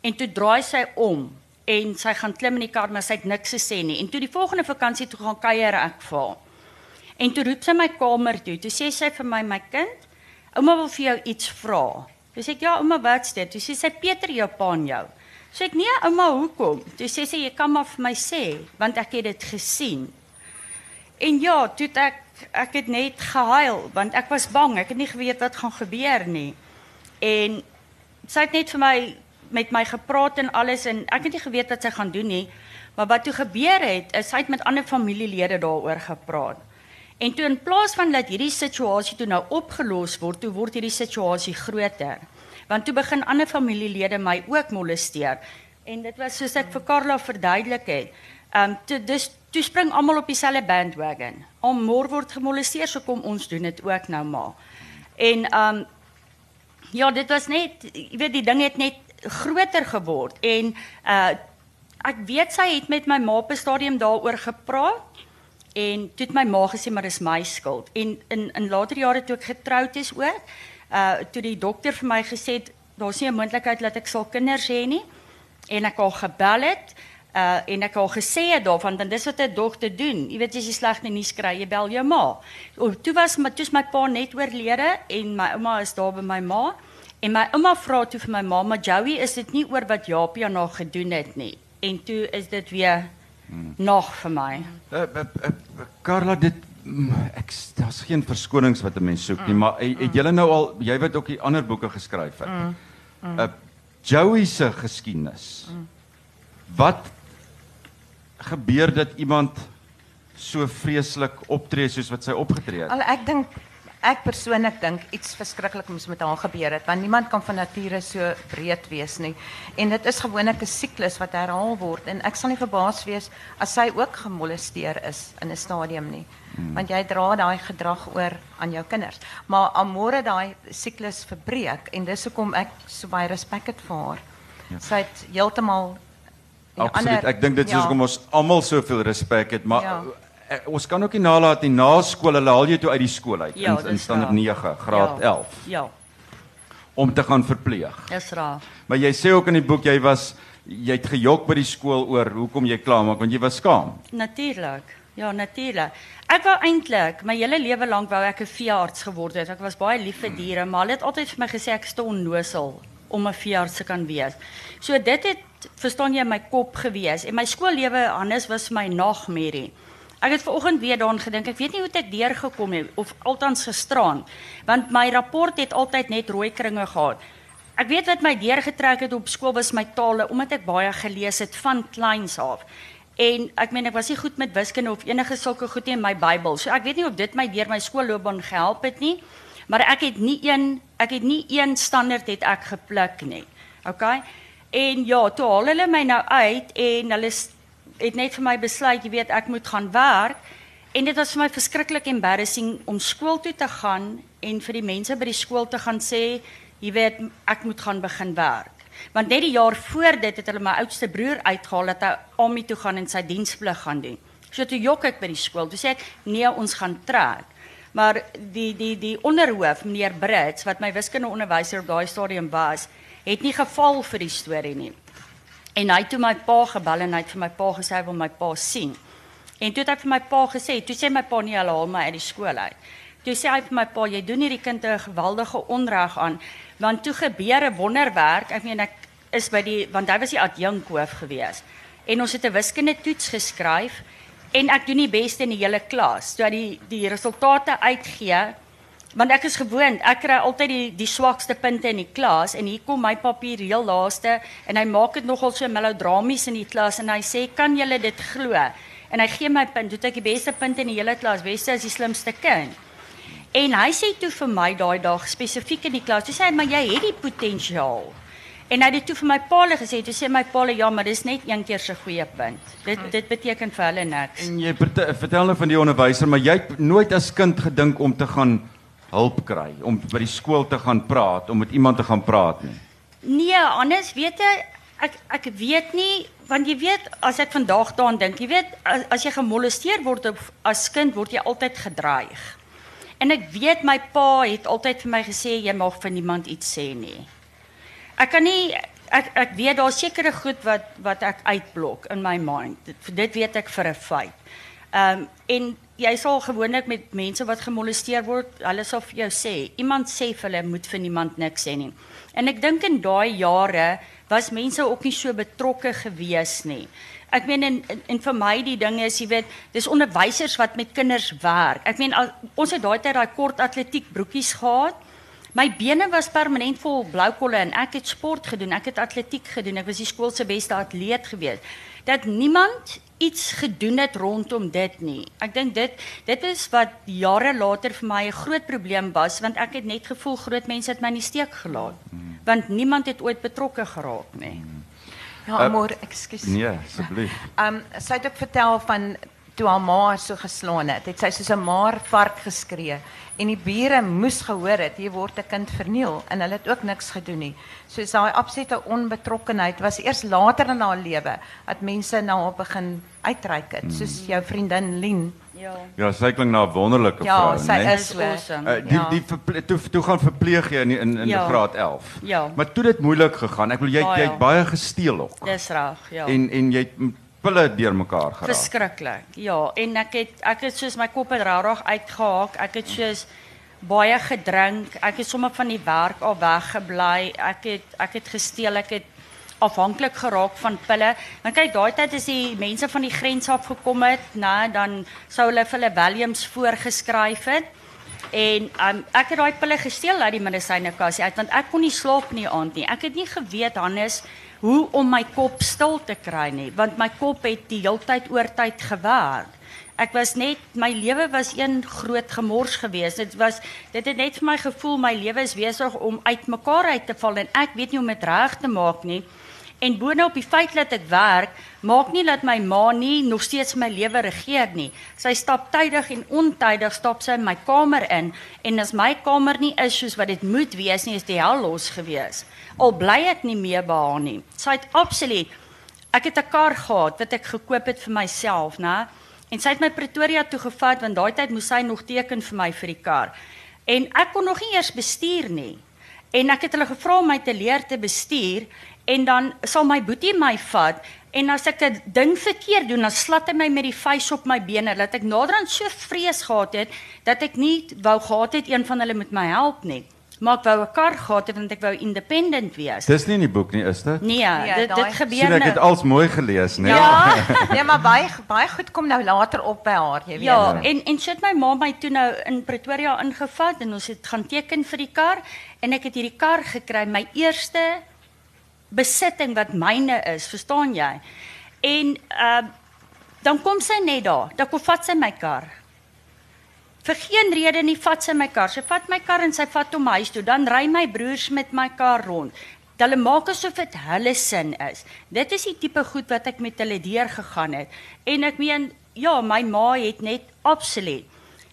En toe draai sy om en sy gaan klim in die kar maar sy het niks gesê nie. En toe die volgende vakansie toe gaan kuier ek vir haar. En toe roep sy my kamer toe. Toe sê sy vir my my kind, ouma wil vir jou iets vra. Toe sê ek ja, ouma, wat's dit? Toe sê sy Pieter jou pa en jou. Sê ek nee, ouma, hoekom? Toe sê sy jy kan maar vir my sê want ek het dit gesien. En ja, toe het ek ek het net gehuil want ek was bang. Ek het nie geweet wat gaan gebeur nie. En sy het net vir my met my gepraat en alles en ek het nie geweet wat sy gaan doen nie. Maar wat toe gebeur het, is sy het met ander familielede daaroor gepraat. En toe in plaas van dat hierdie situasie toe nou opgelos word, toe word hierdie situasie groter. Want toe begin ander familielede my ook molesteer. En dit was soos ek vir Karla verduidelik het. Ehm um, toe dis toe spring almal op dieselfde bandwagon. Almor word gemolesteer, so kom ons doen dit ook nou maar. En ehm um, ja, dit was net jy weet die ding het net groter geword en uh ek weet sy het met my ma op 'n stadium daaroor gepraat en toe het my ma gesê maar dis my skuld. En in in later jare toe ek getroud is ook uh toe die dokter vir my gesê het daar's nie 'n moontlikheid dat ek sal kinders hê nie. En ek al gebel het uh en ek al gesê het daarvan dan dis wat 'n dogter doen. Jy weet as jy slegte nuus kry jy bel jou ma. O toe was my toe's my pa net oorlede en my ouma is daar by my ma en my ouma vra toe vir my ma maar Joey is dit nie oor wat Japie aan haar gedoen het nie en toe is dit weer hmm. nog vir my. Uh, uh, uh, Carla dit mm, ek daar's geen verskonings wat 'n mens soek nie, mm. maar het, het julle nou al jy weet ook die ander boeke geskryf het. Mm. Mm. Uh, Joey se geskiedenis. Mm. Wat gebeur dat iemand so vreeslik optree soos wat sy opgetree het? Al ek dink ek persoonlik dink iets verskriklik moes met haar gebeur het want niemand kan van nature so breed wees nie en dit is gewoonlik 'n siklus wat herhaal word en ek sal nie verbaas wees as sy ook gemolesteer is in 'n stadium nie hmm. want jy dra daai gedrag oor aan jou kinders maar amore daai siklus verbreek en dis hoekom ek so baie respek het vir haar ja. sy het heeltemal Absoluut. Ek dink dit is ja. hoekom ons almal soveel respek het, maar ja ek, ons kan ook nie nalat nie na skool hulle haal jy toe uit die skool uit ja, in, in standaard 9 graad ja, 11. Ja. Om te gaan verpleeg. Dis raar. Maar jy sê ook in die boek jy was jy het gejok by die skool oor hoekom jy klaar maak want jy was skaam. Natuurlik. Ja, natuurlik. Ek wou eintlik my hele lewe lank wou ek 'n veearts geword het. Ek was baie lief vir diere, maar hulle het altyd vir my gesê ek ston nosel om 'n veearts te kan wees. So dit het verstaan jy my kop gewees en my skoollewe Hannes was my nagmerrie. Ek het vanoggend weer daaraan gedink. Ek weet nie hoe ek deurgekom het of althans gestraan, want my rapport het altyd net rooi kringe gehad. Ek weet wat my deurgetrek het op skool was my tale omdat ek baie gelees het van kleins af. En ek meen ek was nie goed met wiskunde of enige sulke goed nie in my Bybel. So ek weet nie of dit my deur my skoolloopbaan gehelp het nie, maar ek het nie een ek het nie een standaard het ek gepluk nie. OK? En ja, toe haal hulle my nou uit en hulle het net vir my besluit, jy weet, ek moet gaan werk. En dit was vir my verskriklik embarrassing om skool toe te gaan en vir die mense by die skool te gaan sê, jy weet, ek moet gaan begin werk. Want net die jaar voor dit het hulle my oudste broer uitgehaal dat hy Ami toe gaan en sy diensplig gaan doen. So toe jok ek by die skool. Toe sê ek, "Nee, ons gaan trek." Maar die die die onderhoof, meneer Brits, wat my wiskundeonderwyser op daai stadium was, het nie geval vir die storie nie. En hy het toe my pa gebel en hy het vir my pa gesê hy wil my pa sien. En toe het hy vir my pa gesê, toe sê my pa nie hulle haal my uit die skool uit. Toe sê hy vir my pa, jy doen hierdie kind 'n geweldige onreg aan, want toe gebeur 'n wonderwerk. Ek meen ek is by die want hy was die adjunkhoof gewees. En ons het 'n wiskunde toets geskryf en ek doen die beste in die hele klas. Toe die die resultate uitgee, Want ek is gewoond, ek kry altyd die die swakste punte in die klas en hier kom my papier heel laaste en hy maak dit nogal so melodramies in die klas en hy sê kan julle dit glo? En hy gee my punt, doet ek die beste punte in die hele klas, Wesse is die slimste kind. En hy sê toe vir my daai dag spesifiek in die klas, hy sê maar jy het die potensiaal. En hy het toe vir my paal gesê, toe sê my paal ja, maar dis net een keer se goeie punt. Dit dit beteken vir hulle niks. En jy vertel nou van die onderwyser, maar jy het nooit as kind gedink om te gaan hulp kry om by die skool te gaan praat, om met iemand te gaan praat nie? Nee, anders weet jy ek ek weet nie want jy weet as ek vandag daaraan dink, jy weet as, as jy gemolesteer word op, as kind word jy altyd gedreig. En ek weet my pa het altyd vir my gesê jy mag vir niemand iets sê nie. Ek kan nie ek ek weet daar sekere goed wat wat ek uitblok in my mind. Dit, dit weet ek vir 'n feit. Ehm um, en jy sal gewoonlik met mense wat gemolesteer word, hulle sal vir jou sê, iemand sê vir hulle moet vir niemand niks sê nie. En ek dink in daai jare was mense ook nie so betrokke gewees nie. Ek meen en, en, en vir my die ding is, jy weet, dis onderwysers wat met kinders werk. Ek meen al, ons het daai tyd daai kort atletiek broekies gehad. My bene was permanent vol blou kolle en ek het sport gedoen. Ek het atletiek gedoen. Ek was die skool se beste atleet gewees. Dat niemand iets gedoen het rondom dit nie. Ek dink dit dit is wat jare later vir my 'n groot probleem was want ek het net gevoel groot mense het my in die steek gelaat. Want niemand het ooit betrokke geraak nie. Ja, Amor, ekskuus. Nee, asseblief. Ehm [laughs] um, sy het ook vertel van toe haar ma haar so geslaan het. Het sy soos 'n maar vark geskree en die bure moes gehoor het hier word 'n kind verniel en hulle het ook niks gedoen nie. So daai absolute onbetrokkenheid was eers later in haar lewe dat mense na haar begin uitreik het, soos jou vriendin Lien. Ja. Ja, sy klink na 'n wonderlike Ja, vrou, sy né? is Dis so. awesome. Uh, die Ja. die verple- toe toe gaan verpleeg jy in die- in in Ja. graad 11. Ja. Maar toe dit moeilik gegaan. Ek wil jy Baie. jy het baie gesteel ook. Dis reg, ja. En en jy het pille deurmekaar geraak. Verskriklik. Ja, en ek het ek het soos my kop het regtig uitgehaak. Ek het soos baie gedrink. Ek het sommer van die werk af weggebly. Ek het ek het gesteel. Ek het afhanklik geraak van pille. Want kyk, daai tyd as die mense van die grens af gekom het, nê, dan sou hulle vir hulle Williams voorgeskryf het. En um, ek het daai pille gesteel uit die medisynekassie uit want ek kon nie slaap nie aand nie. Ek het nie geweet Hannes hoe om my kop stil te kry nie, want my kop het die heeltyd oortyd gewerk. Ek was net my lewe was een groot gemors geweest. Dit was dit het net vir my gevoel my lewe is besig om uitmekaar uit te val en ek weet nie hoe om dit reg te maak nie. En boonop die feit dat ek werk, maak nie dat my ma nie nog steeds my lewe regeer nie. Sy stap tydig en ontydig stap sy in my kamer in en as my kamer nie is soos wat dit moet wees nie, is die hel los gewees. Al bly ek nie meer by haar nie. Sy het absoluut Ek het 'n kar gehad wat ek gekoop het vir myself, né? En sy het my Pretoria toe gevat want daai tyd moes sy nog teken vir my vir die kar. En ek kon nog nie eers bestuur nie. En ek het hulle gevra om my te leer te bestuur en dan sal my boetie my vat en as ek 'n ding verkeerd doen, dan slat hy my met die vuis op my bene dat ek naderhand so vrees gehad het dat ek nie wou gehad het een van hulle met my help nie. Maar ek wou 'n kar gehad het want ek wou independent wees. Dis nie in die boek nie, is dit? Nee, Nee, dit dit gebeur Sien ek het nou. als mooi gelees, né? Ja. [laughs] nee, maar baie baie goed kom nou later op by haar, jy weet. Ja, Ja. en en sy het my ma my toe nou in Pretoria ingevat en ons het gaan teken vir die kar en ek het hierdie kar gekry, my eerste besitting wat myne is, verstaan jy? En uh dan kom sy net daar, dan kom vat sy my kar. Vir geen rede nie vat sy my kar. Sy vat my kar en sy vat hom huis toe. Dan ry my broers met my kar rond. Hulle maak asof dit hulle sin is. Dit is die tipe goed wat ek met hulle deur gegaan het. En ek meen, ja, my ma het net absoluut.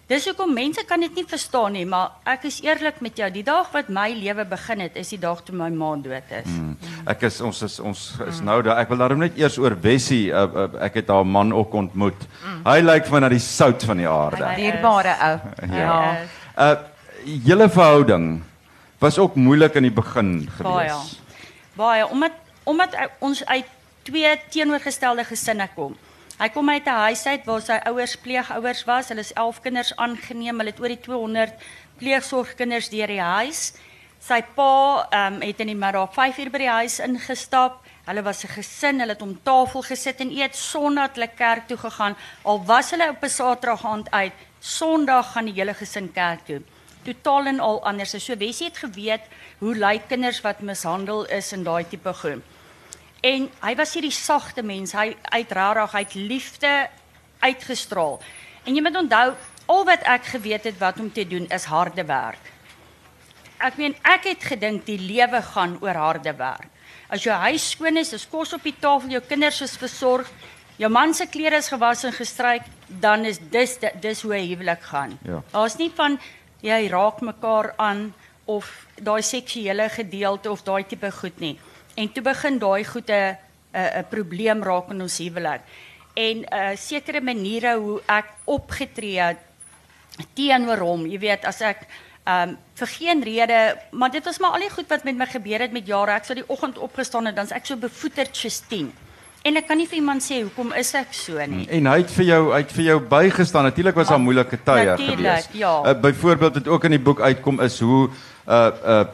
Dis hoekom mense kan dit nie verstaan nie, maar ek is eerlik met jou. Die dag wat my lewe begin het, is die dag toe my ma dood is. Mm. Ek is ons is ons is nou daar. Ek wil daarom net eers oor Wessie. Uh, uh, ek het haar man ook ontmoet. Hy lyk vir my na die sout van die aarde. Dierbare ou. [laughs] Ja. Is- Uh julle verhouding was ook moeilik in die begin Baie. gewees. Baie omdat omdat hy- ons uit twee teenoorgestelde gesinne kom. Hy kom uit 'n huis uit waar sy ouers pleegouers was. Hulle is 11 kinders aangeneem. Hulle het oor die 200 pleegsorgkinders deur die huis. Sy pa um, het in die middag 5 uur by die huis ingestap. Hulle was 'n gesin. Hulle het om tafel gesit en eet Sondag hulle kerk toe gegaan. Al was hulle op 'n Saterdag aand uit, Sondag gaan die hele gesin kerk toe totaal en al anders. So Wessie het geweet hoe lyk kinders wat mishandel is en daai tipe goed. En hy was hierdie sagte mens. Hy uit rarig, hy het liefde uitgestraal. En jy moet onthou, al wat ek geweet het wat om te doen is harde werk. Ek meen, ek het gedink die lewe gaan oor harde werk. As jou huis skoon is, is kos op die tafel, jou kinders is versorg, jou man se klere is gewas en gestryk, dan is dis dis hoe 'n huwelik gaan. Ja. Daar's nie van jy raak mekaar aan of daai seksuele gedeelte of daai tipe goed nie. En toe begin daai goed 'n 'n 'n probleem raak in ons huwelik. En 'n uh, sekere maniere hoe ek opgetree het teenoor hom, jy weet, as ek ehm um, vir geen rede, maar dit was maar al die goed wat met my gebeur het met jare. Ek sou die oggend opgestaan en dan's ek so bevoeterd soos 10. En ek kan nie vir iemand sê hoekom is ek so nie. En hy het vir jou hy het vir jou bygestaan. Natuurlik was daar moeilike tye gewees. ja. Uh, byvoorbeeld wat ook in die boek uitkom is hoe uh uh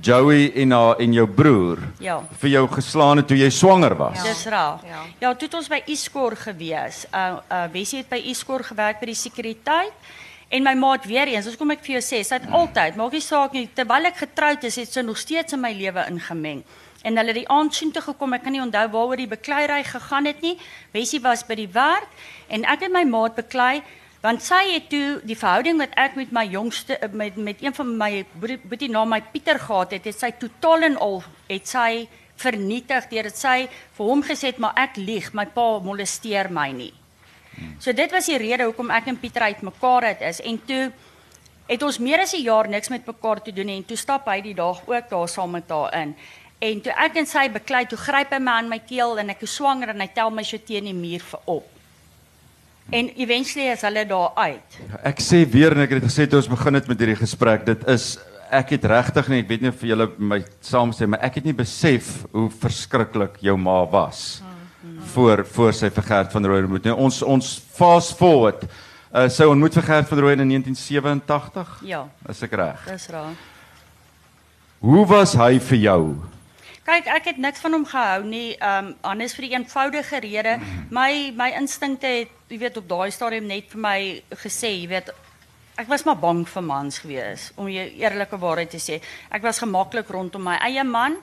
Joey en haar en jou broer Ja. vir jou geslaan het toe jy swanger was. Dis reg. Ja. Ja, toe het ons by Iskor gewees. Uh uh Wessie het by Iskor gewerk by die sekuriteit. En my maat weer eens, as kom ek vir jou sê, sy het altyd, maak nie saak nie, terwyl ek getroud is, het sy nog steeds in my lewe ingemeng. En hulle het die aand soontoe gekom, ek kan nie onthou waaroor die bekleierery gegaan het nie. Wessie was by die werk en ek het my maat beklei want sy het toe die verhouding wat ek met my jongste met met een van my boetie naam my Pieter gehad het, het sy totaal en al het sy vernietig deurdat sy vir hom gesê het maar ek lieg, my pa molesteer my nie. So dit was die rede hoekom ek en Pieter uitmekaar het is en toe het ons meer as 'n jaar niks met mekaar te doen nie, en toe stap hy die dag ook daar saam met haar in. En toe ek en sy beklei, toe gryp hy my aan my keel en ek is swanger en hy tel my so teen die muur vir op. En eventually is hulle daar uit. Ek sê weer en ek het gesê toe ons begin het met hierdie gesprek, dit is ek het regtig ek weet nie of julle my saamstem, maar ek het nie besef hoe verskriklik jou ma was. voor voor sy vir Gert van Rooyen ontmoet. Nou ons ons fast forward. Uh sy ontmoet vir Gert van Rooyen in 1987. Ja, Is ek reg? dis raar. Hoe was hy vir jou? Kyk, ek het niks van hom gehou nie. Ehm um, anders vir die eenvoudige rede, my my instinkte het, jy weet, op daai stadium net vir my gesê, jy weet, ek was maar bang vir mans gewees om jy eerlike waarheid te sê. Ek was gemaklik rondom my eie man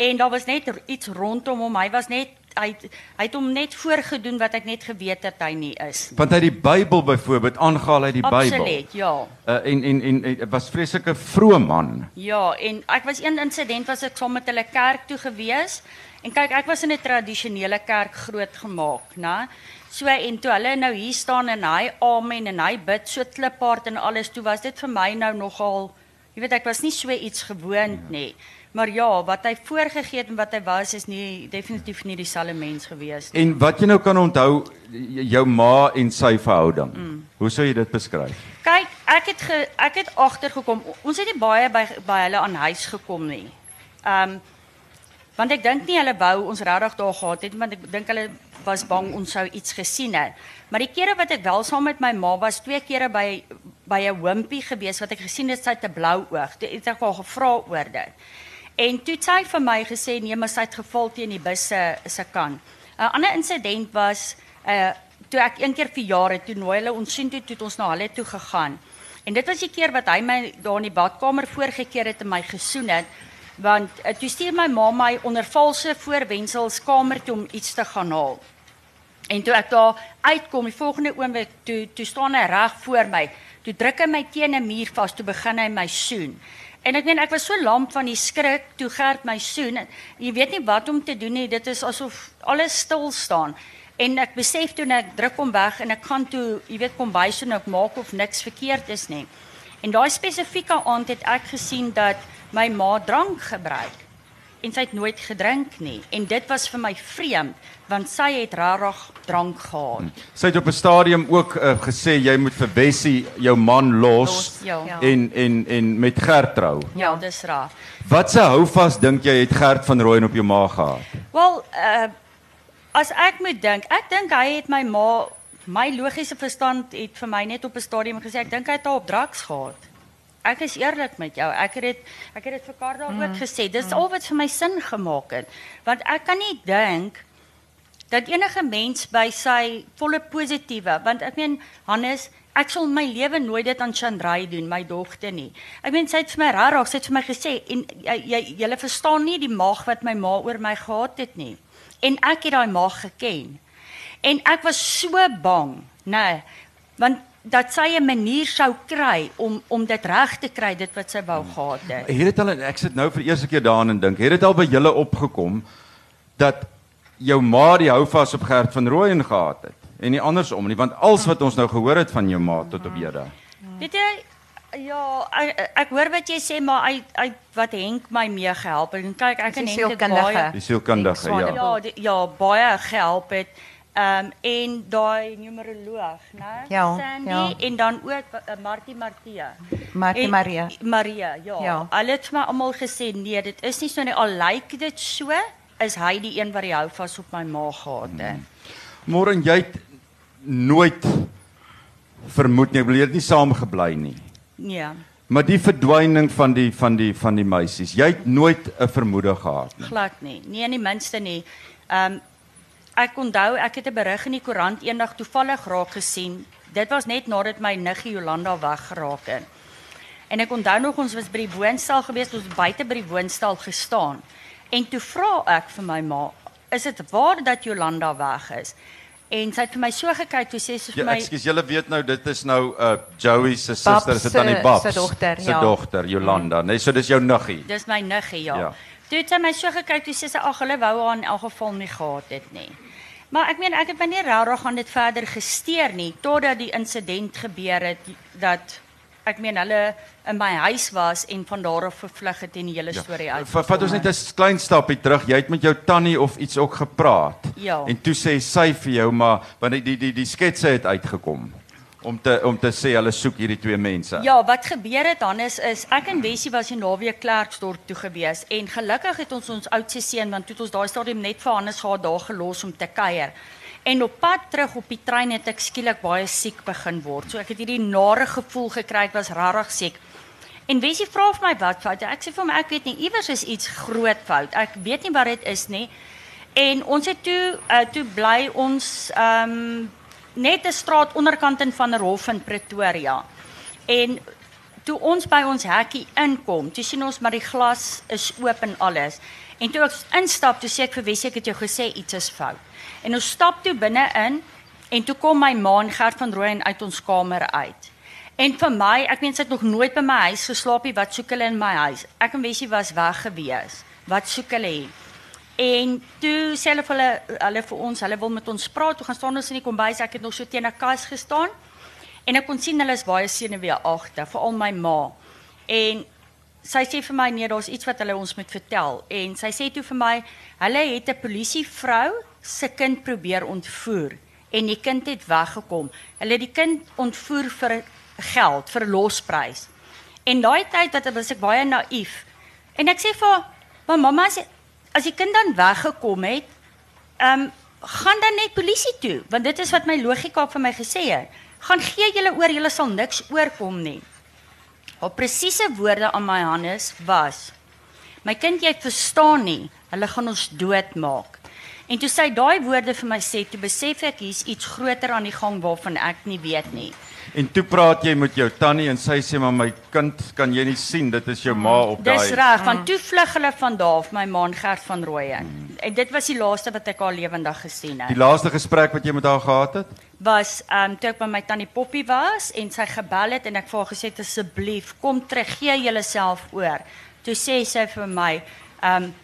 en daar was net iets rondom hom. Hy was net hy hy het hom net voorgedoen wat ek net geweet het hy nie is. nie. Want hy die Bybel byvoorbeeld aangehaal uit die Bybel. Absoluut, ja. Uh, en en en hy was vreeslike vrome man. Ja, en ek was een insident was ek saam met hulle kerk toe gewees. En kyk, ek was in 'n tradisionele kerk grootgemaak, né? So en toe hulle nou hier staan en hy amen en hy bid so kliphard en alles, toe was dit vir my nou nogal jy weet ek was nie so iets gewoond nie. Maar ja, wat hy voorgegee het en wat hy was is nie definitief nie dieselfde mens gewees nie. En wat jy nou kan onthou jou ma en sy verhouding. Mm. Hoe sou jy dit beskryf? Kyk, ek het ge, ek het agtergekom. Ons het nie baie by by hulle aan huis gekom nie. Ehm want ek dink nie hulle wou ons regtig daar gehad het, want ek dink hulle was bang ons sou iets gesien het. Maar die kere wat ek wel saam met my ma was, twee kere by by 'n wimpie gewees wat ek gesien het sy 'n blou oog. Toe het ek haar gevra oor dit. En toe het sy vir my gesê nee, maar sy het geval teen die bus se se kan. 'n Ander insident was uh toe ek een keer verjaar het, toe nooi hulle ons sien toe toe ons na hulle toe gegaan. En dit was die keer wat hy my daar in die badkamer voorgekeer het en my gesoen het want uh, toe stuur my ma my onder valse voorwendsels kamer toe om iets te gaan haal. En toe ek daar uitkom, die volgende oomblik toe toe staan hy reg voor my. Toe druk hy my teen 'n muur vas, toe begin hy my soen. En ek meen ek was so lamp van die skrik toe Gert my soen. En Jy weet nie wat om te doen nie. Dit is asof alles stil staan. En ek besef toe net ek druk hom weg en ek gaan toe, jy weet, kom by so en ek maak of niks verkeerd is nie. En daai spesifieke aand het ek gesien dat my ma drank gebruik en sy het nooit gedrink nie en dit was vir my vreemd want sy het rarig drank gehad. Sy het op 'n stadium ook uh, gesê jy moet vir Bessie jou man los, Los, ja. Ja. en en en met Gert trou. Ja, dis raar. Wat se houvas dink jy het Gert van Rooyen op jou ma gehad? Wel, uh as ek moet dink, ek dink hy het my ma my logiese verstand het vir my net op 'n stadium gesê ek dink hy het haar op drugs gehad. Ek is eerlik met jou. Ek het dit ek het dit vir Karla mm. ook gesê. Dis mm. al wat vir my sin gemaak het. Want ek kan nie dink dat enige mens by sy volle positiewe, want ek meen Hannes, ek sal my lewe nooit dit aan Chandray doen, my dogter nie. Ek meen sy het vir my rarig, sy het vir my gesê en jy jy julle verstaan nie die maag wat my ma oor my gehad het nie. En ek het daai maag geken. En ek was so bang, nê, nee, want dat sy 'n manier sou kry om om dit reg te kry dit wat sy wou gehad het. Het dit al en ek sit nou vir eerste keer daaraan en dink, het dit al by julle opgekom dat jou ma die houvas op Gert van Rooyen gehad het en nie andersom nie, want alles wat ons nou gehoor het van jou ma tot op hede. Weet jy ja, ek, ek hoor wat jy sê maar hy hy wat Henk my mee gehelp het. En kyk, ek en Henk het sielkundige. baie Die sielkundige, ja. ja, die, ja, baie gehelp het. Um, en daai numeroloog, né? Ja, Sandy ja. en dan ook uh, Martie Martia. Martie En- Maria. Maria, ja. Ja. Hulle het my almal gesê nee, dit is nie so nie al lyk dit so, is hy die een wat die hou vas op my ma gehad het. Môre jy het nooit vermoed nie, ek bedoel jy het nie saam gebly nie. Nee, Maar die verdwyning van die van die van die meisies, jy het nooit 'n vermoede gehad nie. glad nie. Nie in die minste nie. Ehm um, ek onthou ek het 'n berig in die koerant eendag toevallig raak gesien. Dit was net nadat my niggie Jolanda weggeraak het. En ek onthou nog ons was by die woonstel gewees, ons het buite by die woonstel gestaan. En toe vra ek vir my ma, "Is dit waar dat Jolanda weg is?" En sy het vir my so gekyk, toe sê sy vir Ja, my, ekskuus, julle weet nou dit is nou uh Joey se suster, se- tannie Babs. se dogter, ja. dogter Jolanda, nee, so dis jou niggie. "Dis my niggie, ja." Ja. ja. Toe het sy my so gekyk, toe sê sy, "Ag, hulle wou haar in elk geval nie gehad het nie." Maar ek meen ek het my nie regtig aan dit verder gesteer nie totdat die insident gebeur het dat ek meen hulle in my huis was en van daar af vervlug het en die hele storie uit. Va- Vat ons net 'n klein stapie terug. Jy het met jou tannie of iets ook gepraat. Ja. En toe sê sy vir jou maar want die die die, die sketse het uitgekom om te om te sê hulle soek hierdie twee mense. Ja, wat gebeur het dan is ek en Wessie was die naweek Klerksdorp toe gewees en gelukkig het ons ons oudste seun want toe het ons daai stadium net vir Hannes gehad daar gelos om te kuier. En op pad terug op die trein het ek skielik baie siek begin word. So ek het hierdie nare gevoel gekry, ek was regtig siek. En Wessie vra vir my wat fout. Ek sê vir hom ek weet nie, iewers is iets groot fout. Ek weet nie wat dit is nie. En ons het toe uh, toe bly ons ehm net 'n straat onderkant in van der Hof in Pretoria. En toe ons by ons hekkie inkom, toe sien ons maar die glas is oop en alles. En toe ek instap, toe sê ek vir Wessie ek het jou gesê iets is fout. En ons stap toe binne in en toe kom my ma en Gert van Rooyen uit ons kamer uit. En vir my, ek meen sy het nog nooit by my huis geslaap nie. Wat soek hulle in my huis? Ek en Wessie was weg gewees. Wat soek hulle hier? En toe sê hulle vir hulle hulle vir ons, hulle wil met ons praat. Toe gaan staan ons in die kombuis. Ek het nog so teen 'n kas gestaan. En ek kon sien hulle is baie senuweeagtig, veral my ma. En sy sê vir my nee, daar's iets wat hulle ons moet vertel. En sy sê toe vir my, hulle het 'n polisievrou se kind probeer ontvoer en die kind het weggekom. Hulle het die kind ontvoer vir geld, vir losprys. En daai tyd wat was ek baie naïef. En ek sê vir haar, "Maar mamma, as as die kind dan weggekom het, ehm um, gaan dan net polisie toe, want dit is wat my logika vir my gesê het. Gaan gee julle oor, julle sal niks oorkom nie." Haar presiese woorde aan my Hannes was: "My kind, jy verstaan nie, hulle gaan ons doodmaak." En toe sy daai woorde vir my sê, toe besef ek hier's iets groter aan die gang waarvan ek nie weet nie. En toe praat jy met jou tannie en sy sê maar my kind, kan jy nie sien dit is jou ma op daai. Dis reg, want toe vlug hulle van daar af, my ma en Gert van Rooyen. En dit was die laaste wat ek haar lewendig gesien het. Die laaste gesprek wat jy met haar gehad het? was ehm um, toe ek by my tannie Poppy was en sy gebel het en ek vir haar gesê asseblief kom terug gee julleself oor. Toe sê sy vir my ehm um,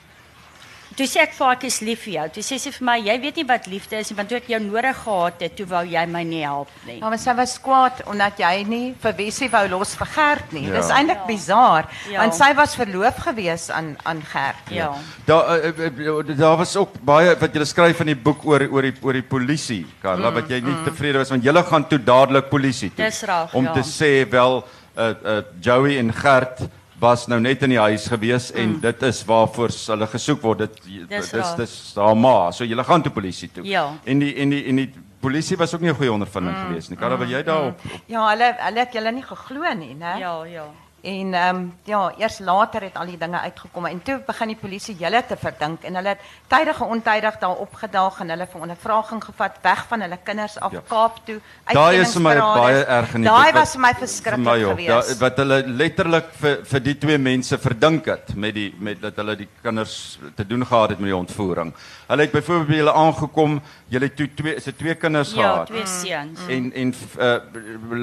toe sê ek vir haar ek is lief vir jou. Toe sê sy vir my jy weet nie wat liefde is nie want toe ek jou nodig gehad het, toe wou jy my nie help nie. Ja, maar sy was kwaad omdat jy nie vir Wessie wou los vir Gert nie. Ja. Dis eintlik Ja. bizar, Ja. want sy was verloof gewees aan aan Gert. Ja. Daar uh, uh, daar was ook baie wat jy skryf in die boek oor oor die oor die polisie, Karla, wat jy nie tevrede was want julle gaan toe dadelik polisie toe. Dis reg, Om ja. te sê wel uh, uh, Joey en Gert was nou net in die huis gewees en dit is waarvoor hulle gesoek word. Dit Dis dis dis haar ma. So julle gaan toe polisie toe. Ja. En die en die en die polisie was ook nie 'n goeie ondervinding mm. geweest nie. Karla, wil jy daarop? Ja, hulle hulle het julle nie geglo nie, né? Ja, ja. En ehm um, ja, eers later het al die dinge uitgekom en toe begin die polisie julle te verdink en hulle het tydig en ontydig daar opgedaag en hulle vir ondervraging gevat weg van hulle kinders af Ja. ja. Kaap toe. Daai is vir my baie erg in die Daai was vir my verskriklik my geweest. Da, wat hulle letterlik vir vir die twee mense verdink het met die met dat hulle die kinders te doen gehad het met die ontvoering. Hulle het byvoorbeeld by hulle aangekom, julle het toe twee is dit twee kinders Ja, gehad. twee seuns. En en uh,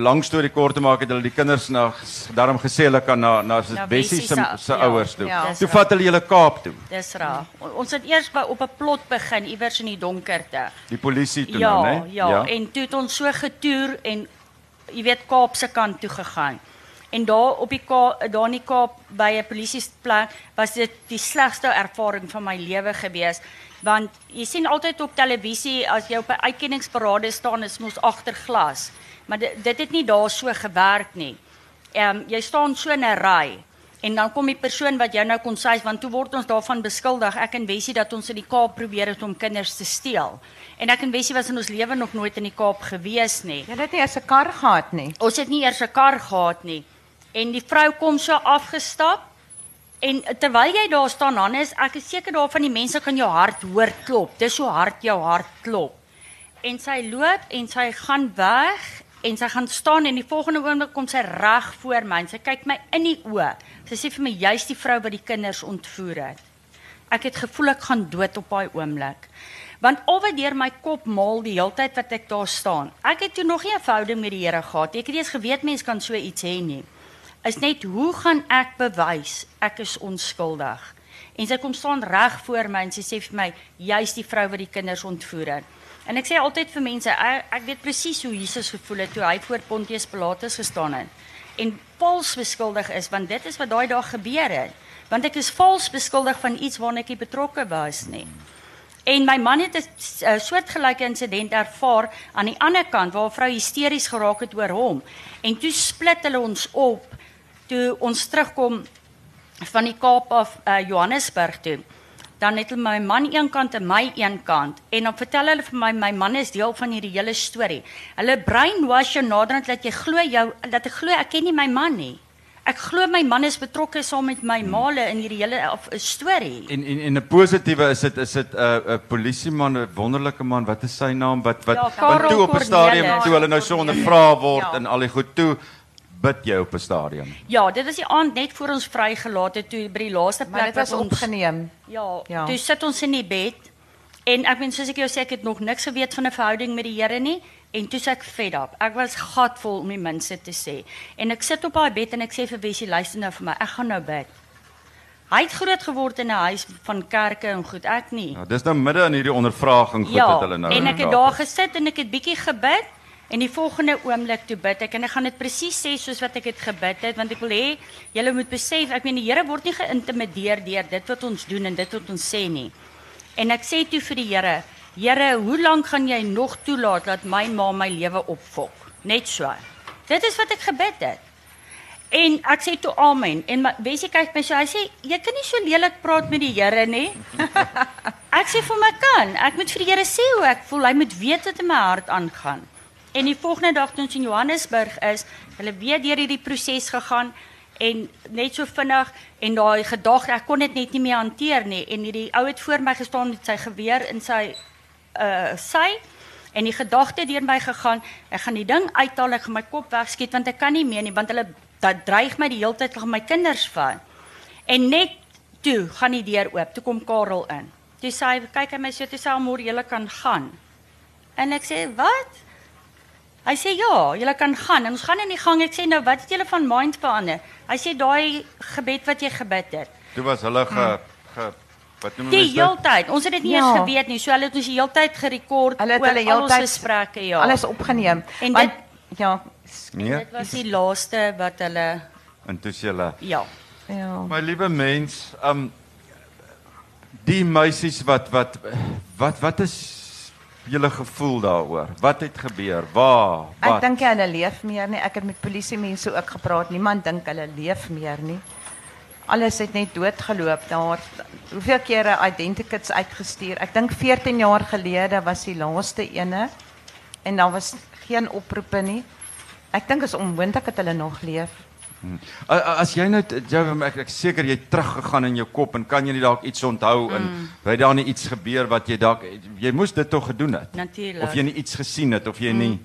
lang storie kort te maak het hulle die kinders na daarom gesê hulle kan na na Na Bessie se se- ja, ouers toe. ja. Toe vat hulle julle Kaap toe. Dis reg. Ons het eers by op 'n plot begin iewers in die donkerte. Die polisie toe ja, nou, né? Ja, ja, en toe het ons so getoer en jy weet Kaapse kant toe gegaan. En daar op die Kaap, daar in die Kaap by 'n polisieplek was dit die slegste ervaring van my lewe gewees want jy sien altyd op televisie as jy op 'n uitkenningsparade staan is mos agter glas. Maar dit dit het nie daar so gewerk nie. Ehm um, jy staan so in 'n ry En dan kom die persoon wat jou nou kon sê want toe word ons daarvan beskuldig ek en Wessie dat ons in die Kaap probeer het om kinders te steel. En ek en Wessie was in ons lewe nog nooit in die Kaap gewees nie. Jy het nie eens 'n kar gehad nie. Ons het nie eers 'n kar gehad nie. En die vrou kom so afgestap en terwyl jy daar staan Hannes, ek is seker daarvan die mense kan jou hart hoor klop. Dis so hard jou hart klop. En sy loop en sy gaan weg en sy gaan staan en die volgende oomblik kom sy reg voor my en sy kyk my in die oë. Sy sê vir my jy's die vrou wat die kinders ontvoer het. Ek het gevoel ek gaan dood op daai oomblik. Want al wat deur my kop maal die hele tyd wat ek daar staan. Ek het toe nog nie 'n verhouding met die Here gehad. Ek het nie eens geweet mense kan so iets hê nie. Is net hoe gaan ek bewys ek is onskuldig? En sy kom staan reg voor my en sy sê vir my jy's die vrou wat die kinders ontvoer het. En ek sê altyd vir mense ek, ek weet presies hoe Jesus gevoel het toe hy voor Pontius Pilatus gestaan het en vals beskuldig is want dit is wat daai dag gebeur het. Want ek is vals beskuldig van iets waarna ek nie betrokke was nie. En my man het 'n soortgelyke insident ervaar aan die ander kant waar 'n vrou hysteries geraak het oor hom. En toe split hulle ons op toe ons terugkom van die Kaap af uh, Johannesburg toe. Dan het hulle my man een kant en my een kant en dan vertel hulle vir my my man is deel van hierdie hele storie. Hulle brainwash jou naderhand dat jy glo jou dat ek glo ek ken nie my man nie. Ek glo my man is betrokke saam met my maale in hierdie hele of 'n storie. En en en 'n positiewe is dit is dit 'n uh, 'n polisieman, 'n wonderlike man. Wat is sy naam? Wat wat Ja, Karel toe op 'n stadium toe hulle nou so ondervra word Ja. en al die goed toe bid jy op 'n stadium. Ja, dit was die aand net voor ons vrygelaat het toe by die laaste Maar plek dit was wat ons opgeneem. Ja, Ja. toe sit ons in die bed en ek meen soos ek jou sê ek het nog niks geweet van 'n verhouding met die Here nie en toe sê ek fed up. Ek was gatvol om die minste te sê. En ek sit op daai bed en ek sê vir Wessie luister nou vir my. Ek gaan nou bid. Hy het groot geword in 'n huis van kerke en goed, ek nie. Ja, dis nou midde in hierdie ondervraging goed Ja, wat hulle nou en ek het daar daar gesit en ek het bietjie gebid en die volgende oomblik toe bid ek en ek gaan dit presies sê soos wat ek dit gebid het want ek wil hê julle moet besef ek meen die Here word nie geïntimideer deur dit wat ons doen en dit wat ons sê nie. En ek sê toe vir die Here, Here, hoe lank gaan jy nog toelaat dat my ma my lewe opfok? Net so. Dit is wat ek gebid het. En ek sê toe amen en Wessie kyk my so hy sê jy kan nie so lelik praat met die Here nie. [laughs] Ek sê vir my kan, ek moet vir die Here sê hoe ek voel. Hy moet weet wat in my hart aangaan. En die volgende dag toe ons in Johannesburg is, hulle weer deur hierdie proses gegaan en net so vinnig en daai gedagte, ek kon dit net nie meer hanteer nie en hierdie ou het voor my gestaan met sy geweer in sy uh sy en die gedagte deur my gegaan, ek gaan die ding uithaal, ek gaan my kop wegskiet want ek kan nie meer nie want hulle dat dreig my die hele tyd om my kinders vat. En net toe gaan die deur oop. Toe kom Karel in. Toe sê hy, kyk hy my so toe sê hy môre julle kan gaan. En ek sê, "Wat?" Hy sê, "Ja, julle kan gaan." En ons gaan in die gang. Ek sê, "Nou, wat het julle van mind verander?" Hy sê, "Daai gebed wat jy gebid het." Toe was hulle ge, ge wat noem Die mens dit? heeltyd. Ons het dit nie Ja. eens geweet nie. So hulle het ons die heeltyd gerekord Hulle het oor hulle al ons heeltyd gesprekke, ja. Alles opgeneem. En Want- ja, Nee, Dit was die laaste wat hulle en toe sê hulle ja. ja. My liewe mens, um die meisies wat wat wat wat is julle gevoel daaroor? Wat het gebeur? Waar? Ek Wat? dink nie hulle leef meer nie. Ek het met polisie mense ook gepraat. Niemand dink hulle leef meer nie. Alles het net doodgeloop. Daar hoeveel kere identikits uitgestuur. Ek dink 14 jaar gelede was die laaste ene en daar was geen oproepe nie. Ek dink is onmoontlik dat hulle nog leef. A- As jy nou jy ek, ek seker jy het teruggegaan in jou kop en kan jy nie dalk iets onthou en het daar nie iets gebeur wat jy dalk jy moes dit tog gedoen het. Natuurlik. Of jy nie iets gesien het of jy nie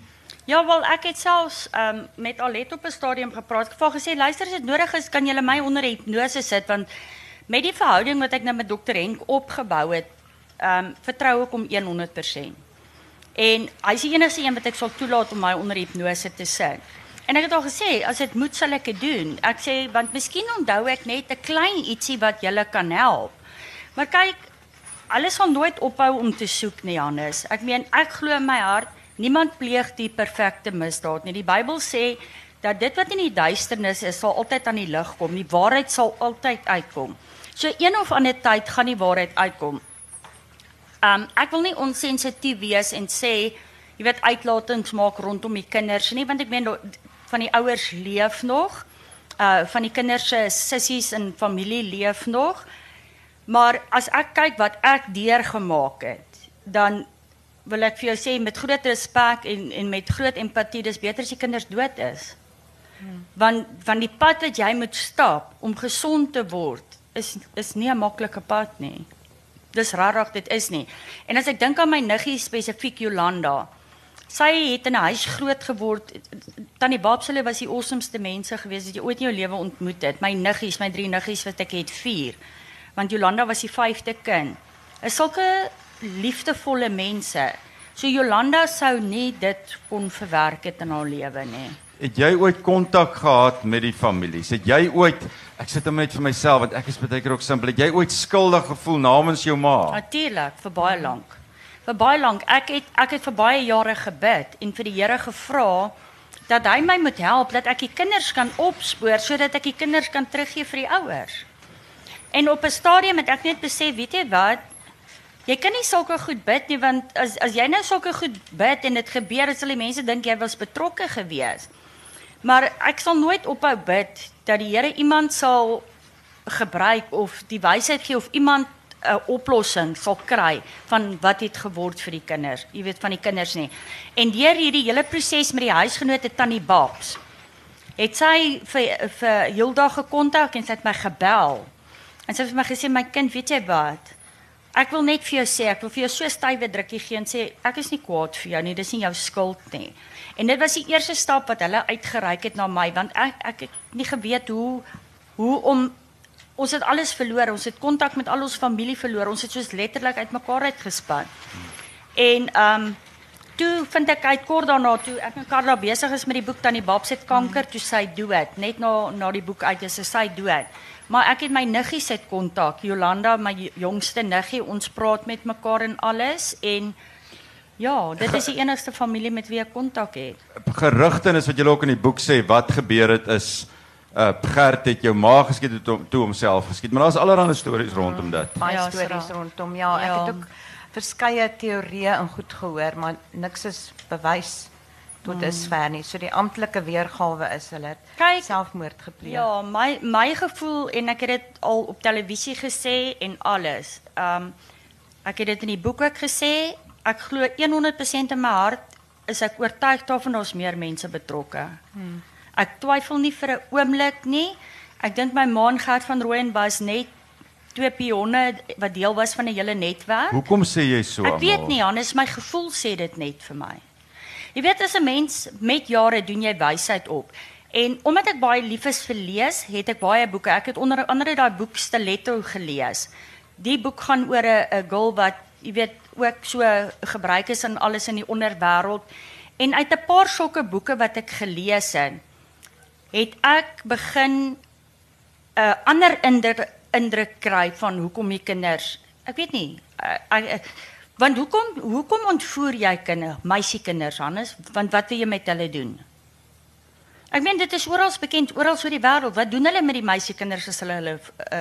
Ja, wel ek het selfs um, met Alet op 'n stadium gepraat. Ek het vir gesê, luister as dit nodig is, kan jy my onder hipnose sit want met die verhouding wat ek nou met dokter Henk opgebou het, ehm um, vertrou ek hom 100%. En hy is die enigste een wat ek sal toelaat om my onder hipnose te sit. En ek het al gesê, as dit moet sal ek dit doen. Ek sê want miskien onthou ek net 'n klein ietsie wat julle kan help. Maar kyk, alles sal nooit ophou om te soek nie, Hannes. Ek meen, ek glo in my hart, niemand pleeg die perfekte misdaad nie. Die Bybel sê dat dit wat in die duisternis is, sal altyd aan die lig kom. Die waarheid sal altyd uitkom. So een of ander tyd gaan die waarheid uitkom. Um ek wil nie onsensitief wees en sê jy weet uitlatings maak rondom die kinders nie want ek meen van die ouers leef nog. Uh van die kinders se sissies en familie leef nog. Maar as ek kyk wat ek deurgemaak het, dan wil ek vir jou sê met groot respek en en met groot empatie, dis beter as die kinders dood is. Hmm. Want van die pad wat jy moet stap om gesond te word, is is nie 'n maklike pad nie. Dis rarig dit is nie. En as ek dink aan my niggie spesifiek Jolanda, sy het in 'n huis groot geword. Tannie Babsele was die awesomeste mense gewees wat jy ooit in jou lewe ontmoet het. My niggies, my drie niggies wat ek het, vier. Want Jolanda was die vyfde kind. Is sulke liefdevolle mense. So Jolanda sou nie dit kon verwerk het in haar lewe nie. Het jy ooit kontak gehad met die families? Het jy ooit ek sit hom net vir myself want ek is baie keer ook simpel. Het jy ooit skuldig gevoel namens jou ma? Natuurlik, vir baie lank vir baie lank. Ek het ek het vir baie jare gebid en vir die Here gevra dat hy my moet help dat ek die kinders kan opspoor sodat ek die kinders kan teruggee vir die ouers. En op 'n stadium het ek net besef, weet jy wat? Jy kan nie sulke goed bid nie want as as jy nou sulke goed bid en dit gebeur, dan sal die mense dink jy was betrokke gewees. Maar ek sal nooit ophou bid dat die Here iemand sal gebruik of die wysheid gee of iemand 'n oplossing sal kry van wat het geword vir die kinders. Jy weet van die kinders nie. En deur hierdie hele proses met die huisgenote Tannie Babs het sy vir vir Hilda gekontak en sy het my gebel. En sy het vir my gesê my kind, weet jy wat? Ek wil net vir jou sê, ek wil vir jou so stywe drukkie gee en sê ek is nie kwaad vir jou nie, dis nie jou skuld nie. En dit was die eerste stap wat hulle uitgereik het na my want ek ek het nie geweet hoe hoe om ons het alles verloor. Ons het kontak met al ons familie verloor. Ons het soos letterlik uitmekaar uitgespan. En ehm um, toe vind ek uit kort daarna toe ek en Karla besig is met die boek Tannie Babs het kanker, toe sy dood. Net na na die boek uit is sy dood. Maar ek het my niggie se kontak, Jolanda, my jongste niggie. Ons praat met mekaar en alles en Ja, dit is die enigste familie met wie ek kontak het. Gerugte is wat julle ook in die boek sê wat gebeur het is uh Gert het jou ma geskiet het om toe homself geskiet. Maar daar's allerlei stories rondom dit. Baie ja, stories rondom. Ja, ek ja. het ook verskeie teorieë en goed gehoor, maar niks is bewys tot dusver nie. So die amptelike weergawe is hulle het selfmoord gepleeg. Ja, my my gevoel en ek het dit al op televisie gesê en alles. Um ek het dit in die boek ook gesê. Ek glo 100% in my hart is ek oortuig daarvan daar's meer mense betrokke. Hmm. Ek twyfel nie vir 'n oomblik nie. Ek dink my maan Gert van Rooyen was net twee pionne wat deel was van 'n hele netwerk. Hoekom sê jy so? Ek weet nie, Hannes, my gevoel sê dit net vir my. Jy weet as 'n mens met jare doen jy wysheid op. En omdat ek baie lief is vir lees, het ek baie boeke. Ek het onder andere daai boek Stiletto gelees. Die boek gaan oor 'n girl wat jy weet ook so gebruik is in alles in die onderwêreld. En uit 'n paar sulke boeke wat ek gelees het, het ek begin 'n uh, ander indruk, indruk kry van hoekom die kinders, ek weet nie, uh, uh, want hoekom hoekom ontvoer jy kinders, meisiekinders Hannes, want wat wil jy met hulle doen? Ek meen dit is oral bekend, oral oor die wêreld. Wat doen hulle met die meisiekinders as hulle hulle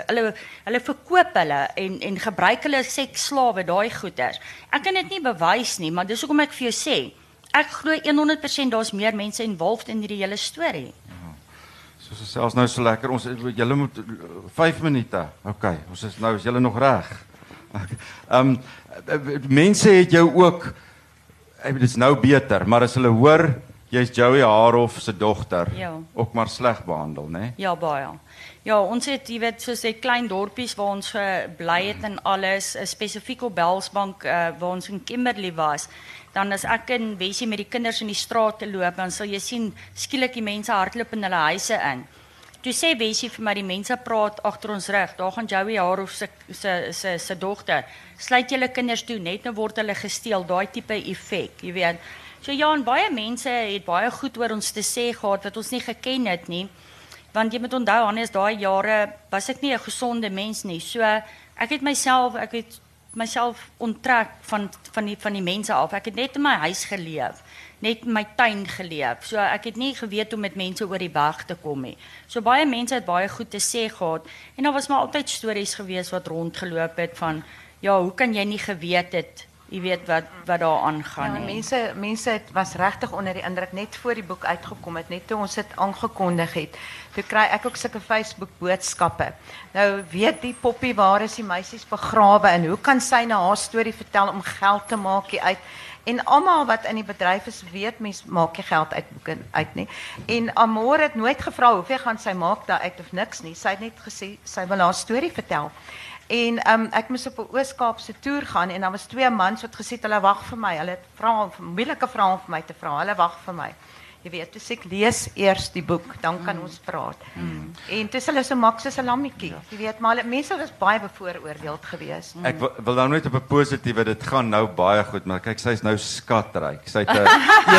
hulle hulle verkoop hulle en en gebruik hulle seksslawe, daai goeters. Ek kan dit nie bewys nie, maar dis hoekom ek vir jou sê, ek glo 100% daar's meer mense involved in hierdie hele storie. Ons selfs nou so lekker ons julle moet 5 minute. OK, ons is nou is julle nog reg. Ehm um, mense het jou ook ek weet dit's nou beter, maar as hulle hoor jy's Joey Haarhof se dogter, ja. ook maar sleg behandel, né? Nee? Ja, baie. Ja, ons het jy weet soos 'n klein dorpies waar ons gebly het en alles, spesifiek op Belsbank uh, waar ons in Kimberley was dan as ek in Wessie met die kinders in die straat te loop, dan sal jy sien skielik die mense hardloop in hulle huise in. Toe sê Wessie vir my die mense praat agter ons rug. Daar gaan Joey Haarhof se se se se dogter. Sluit julle kinders toe, net nou word hulle gesteel, daai tipe effek, jy weet. So ja, en baie mense het baie goed oor ons te sê gehad wat ons nie geken het nie. Want jy moet onthou, Hannes, daai jare was ek nie 'n gesonde mens nie. So ek het myself, ek het myself onttrek van van die van die mense af. Ek het net in my huis geleef, net in my tuin geleef. So ek het nie geweet hoe met mense oor die weg te kom nie. So baie mense het baie goed te sê gehad en daar was maar altyd stories gewees wat rondgeloop het van ja, hoe kan jy nie geweet het jy weet wat wat daar aangaan Ja, nie. mense mense het was regtig onder die indruk net voor die boek uitgekom het, net toe ons dit aangekondig het. Toe kry ek ook sulke Facebook boodskappe. Nou weet die poppie waar is die meisies begrawe en hoe kan sy nou haar storie vertel om geld te maak hier uit? En almal wat in die bedryf is, weet mens maak geld uit boeke uit nie. En Amore het nooit gevra hoeveel gaan sy maak daar uit of niks nie. Sy het net gesê sy wil haar storie vertel. En um, ek moes op 'n Oos-Kaapse toer gaan en daar was twee mans wat gesê het hulle wag vir my. Hulle het vra moeilike vrae vir my te vra. Hulle wag vir my. Jy weet, dus ek lees eers die boek, dan kan ons praat. Mm. En dis hulle so mak soos 'n lammetjie. Jy weet, maar mense was baie bevooroordeeld geweest. Ek wil, wil nou net op 'n positiewe dit gaan nou baie goed, maar kyk sy's nou skatryk. Sy het 'n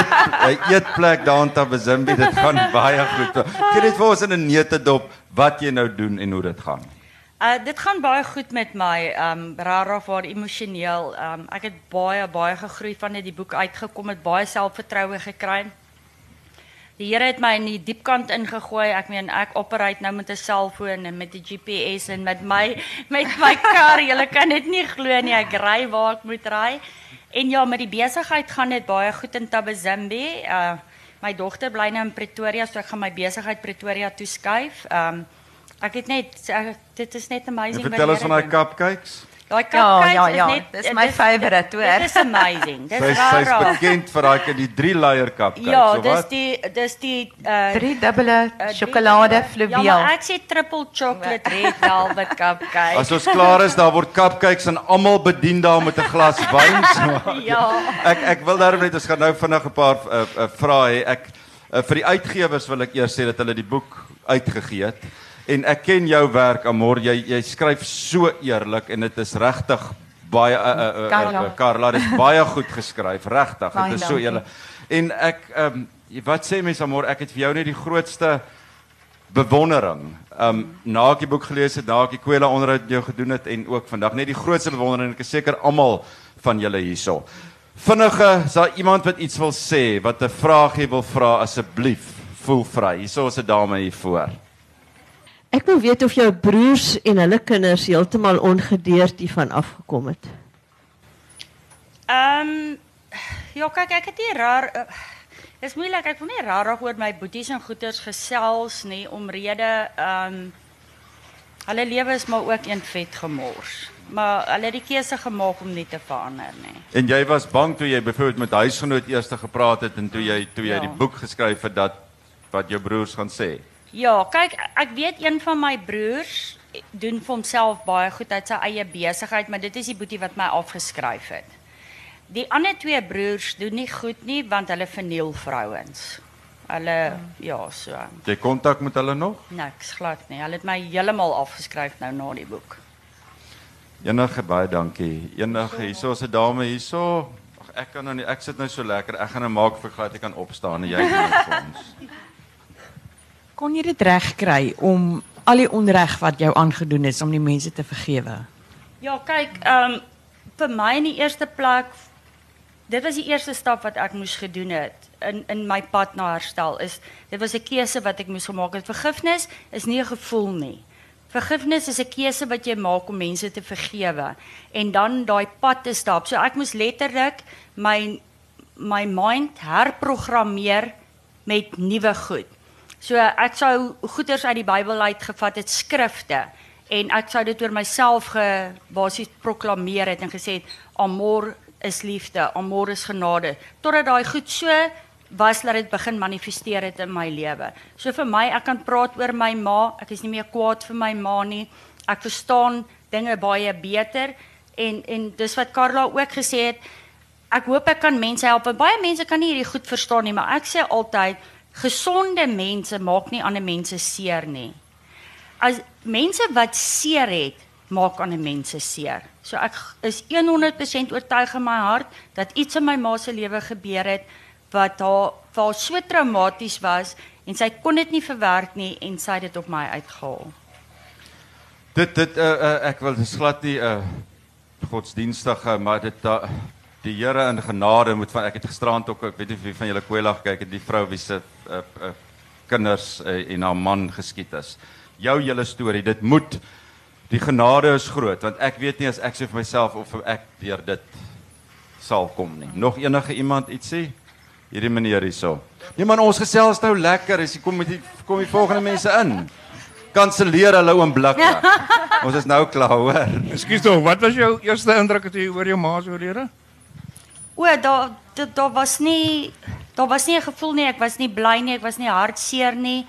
[laughs] eet eetplek daar in Tabazimbi, dit gaan baie goed. Gee net vir ons in 'n neutedop wat jy nou doen en hoe dit gaan. Uh dit gaan baie goed met my. Um rarig waar emosioneel. Um ek het baie baie gegroei van dit die boek uitgekom het, baie selfvertroue gekry. Die Here het my in die diep kant ingegooi. Ek meen ek operate nou met 'n selfoon en met die GPS en met my [laughs] met my kar. Jy kan dit nie glo nie. Ek ry waar ek moet ry. En ja, met die besigheid gaan dit baie goed in Tabazimbi. Uh my dogter bly nou in Pretoria, so ek gaan my besigheid Pretoria toe skuif. Um ek het net ek, dit is net En amazing. wat vertel ons van daai cupcakes. Daai Ja, cupcakes ja, is ja, net dis my favourite, hoor. Dit is amazing. Dis Sy sy's raar. bekend vir daai die drie layer cupcakes, Ja, so dis wat? die dis die uh Drie dubbele uh, sjokolade fluweel. Ja, maar ek sê triple chocolate red velvet cupcake. As ons klaar is, daar word cupcakes en almal bedien daar met 'n glas wyn. So. [laughs] Ja. Ek ek wil daarom net ons gaan nou vinnig 'n paar uh, uh, vrae hê. Ek uh, vir die uitgewers wil ek eers sê dat hulle die boek uitgegee het. En ek ken jou werk Amor, jy jy skryf so eerlik en dit is regtig baie uh, uh, uh, Carla. uh, Carla, is baie goed geskryf, regtig. Dit is so eerlik. En ek ehm um, wat sê mense Amor, ek het vir jou net die grootste bewondering. Um na ek die boek gelees het, na ek die Kwela onderhoud jou gedoen het en ook vandag net die grootste bewondering. Ek is seker almal van julle hierso. Vinnige, is daar iemand wat iets wil sê, wat 'n vraagie wil vra asseblief? Voel vry. Hierso is 'n dame hier voor. Ek wil weet of jou broers en hulle kinders heeltemal ongedeerd hiervan afgekom het. Ehm ja, kyk, ek het nie raar uh, Dis moeilik, ek wil nie rarig oor my boeties en goeters gesels nie omrede ehm hulle lewe is maar ook een vet gemors. Maar hulle het die keuse gemaak om nie te verander nie. En jy was bang toe jy byvoorbeeld met huisgenoot eers gepraat het en toe jy toe jy Ja. die boek geskryf het dat wat jou broers gaan sê. Ja, kyk, ek weet een van my broers doen vir homself baie goed uit sy eie besigheid, maar dit is die boetie wat my afgeskryf het. Die ander twee broers doen nie goed nie want hulle verniel vrouens. Hulle ja, so Jy kontak met hulle nog? niks glad nie. Hulle het my heeltemal afgeskryf nou na die boek. Enige baie dankie. Enige hierso is 'n dame hierso. Ag ek kan nou nie ek sit nou so lekker. Ek gaan nou maak vir glad ek kan opstaan en jy doen dit vir ons. Kon jy dit regkry om al die onreg wat jou aangedoen is om die mense te vergewe? Ja, kyk, ehm um, vir my in die eerste plek dit was die eerste stap wat ek moes gedoen het in in my pad na herstel is dit was 'n keuse wat ek moes gemaak het. Vergifnis is nie 'n gevoel nie. Vergifnis is 'n keuse wat jy maak om mense te vergewe en dan daai pad te stap. So ek moes letterlik my my mind herprogrammeer met nuwe goed. So ek sou goeders uit die Bybel uit gevat het skrifte en ek sou dit oor myself ge basies proklameer het en gesê het amor is liefde, amor is genade totdat daai goed so was dat dit begin manifesteer het in my lewe. So vir my ek kan praat oor my ma, ek is nie meer kwaad vir my ma nie. Ek verstaan dinge baie beter en en dis wat Karla ook gesê het. Ek hoop ek kan mense help. Want baie mense kan nie hierdie goed verstaan nie, maar ek sê altyd gesonde mense maak nie ander mense seer nie. As mense wat seer het, maak ander mense seer. So ek is 100% oortuig in my hart dat iets in my ma se lewe gebeur het wat haar haar so traumaties was en sy kon dit nie verwerk nie en sy het dit op my uitgehaal. Dit dit uh, uh, ek wil dis glad nie 'n uh, godsdienstige maar dit uh, die Here in genade moet van ek het gisterand ook ek weet nie wie van julle Kwela gekyk het die vrou wie se uh, uh, kinders uh, en haar man geskiet is. Jou hele storie, dit moet die genade is groot want ek weet nie as ek sê vir myself of ek deur dit sal kom nie. Nog enige iemand ietsie? Hierdie meneer hierso. Nee man, ons gesels nou lekker. As jy kom met die kom die volgende mense in. Kanselleer hulle oomblik. [laughs] ons is nou klaar, hoor. Ekskuus tog, wat was jou eerste indruk toe jy oor jou ma se oorlede? O, daar daar daar was nie daar was nie 'n gevoel nie, ek was nie bly nie, ek was nie hartseer nie.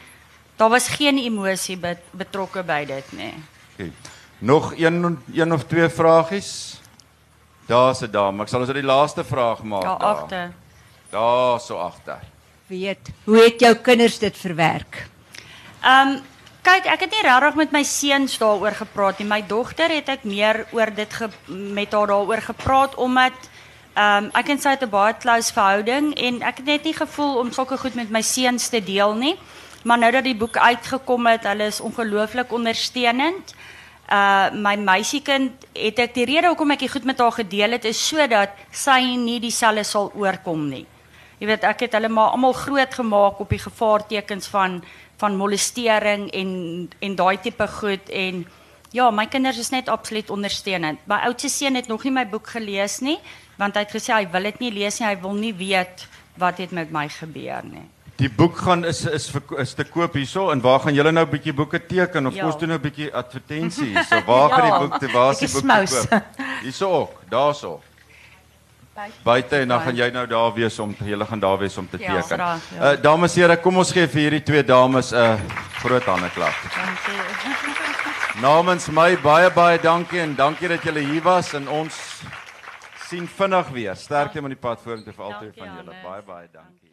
Daar was geen emosie bet, betrokke by dit nie. Okay. Nog een een of twee vragies? Daar's 'n dame. Ek sal ons uit die laaste vraag maak. Daar daar. agter. Daar so agter. Weet, hoe het jou kinders dit verwerk? Ehm um, kyk, ek het nie regtig met my seuns daaroor gepraat nie. My dogter het ek meer oor dit ge, met haar daaroor gepraat omdat um, ek en sy het 'n baie close verhouding en ek het net nie gevoel om sulke goed met my seuns te deel nie. Maar nou dat die boek uitgekom het, hulle is ongelooflik ondersteunend. Uh my meisiekind het ek die rede hoekom ek dit goed met haar gedeel het is sodat sy nie dieselfde sal oorkom nie. Jy weet ek het hulle maar almal groot gemaak op die gevaartekens van van molestering en en daai tipe goed en ja, my kinders is net absoluut ondersteunend. My oudste seun het nog nie my boek gelees nie want hy het gesê hy wil dit nie lees nie, hy wil nie weet wat het met my gebeur nie. Die boek gaan is is is te koop hierso en waar gaan julle nou 'n bietjie boeke teken of Ja. ons doen nou 'n bietjie advertensie [laughs] hierso. Waar gaan Ja, die boek te waar is die boek te smous. koop? Hierso ook, daarso. Buite en dan gaan jy nou daar wees om julle gaan daar wees om te Ja, teken. graag, ja. Uh dames en here, kom ons gee vir hierdie twee dames 'n uh, groot hande klap. Dankie. Namens my baie baie dankie en dankie dat julle hier was en ons sien vinnig weer. Sterkte met die pad vorentoe vir Dankie, van julle. Baie baie dankie.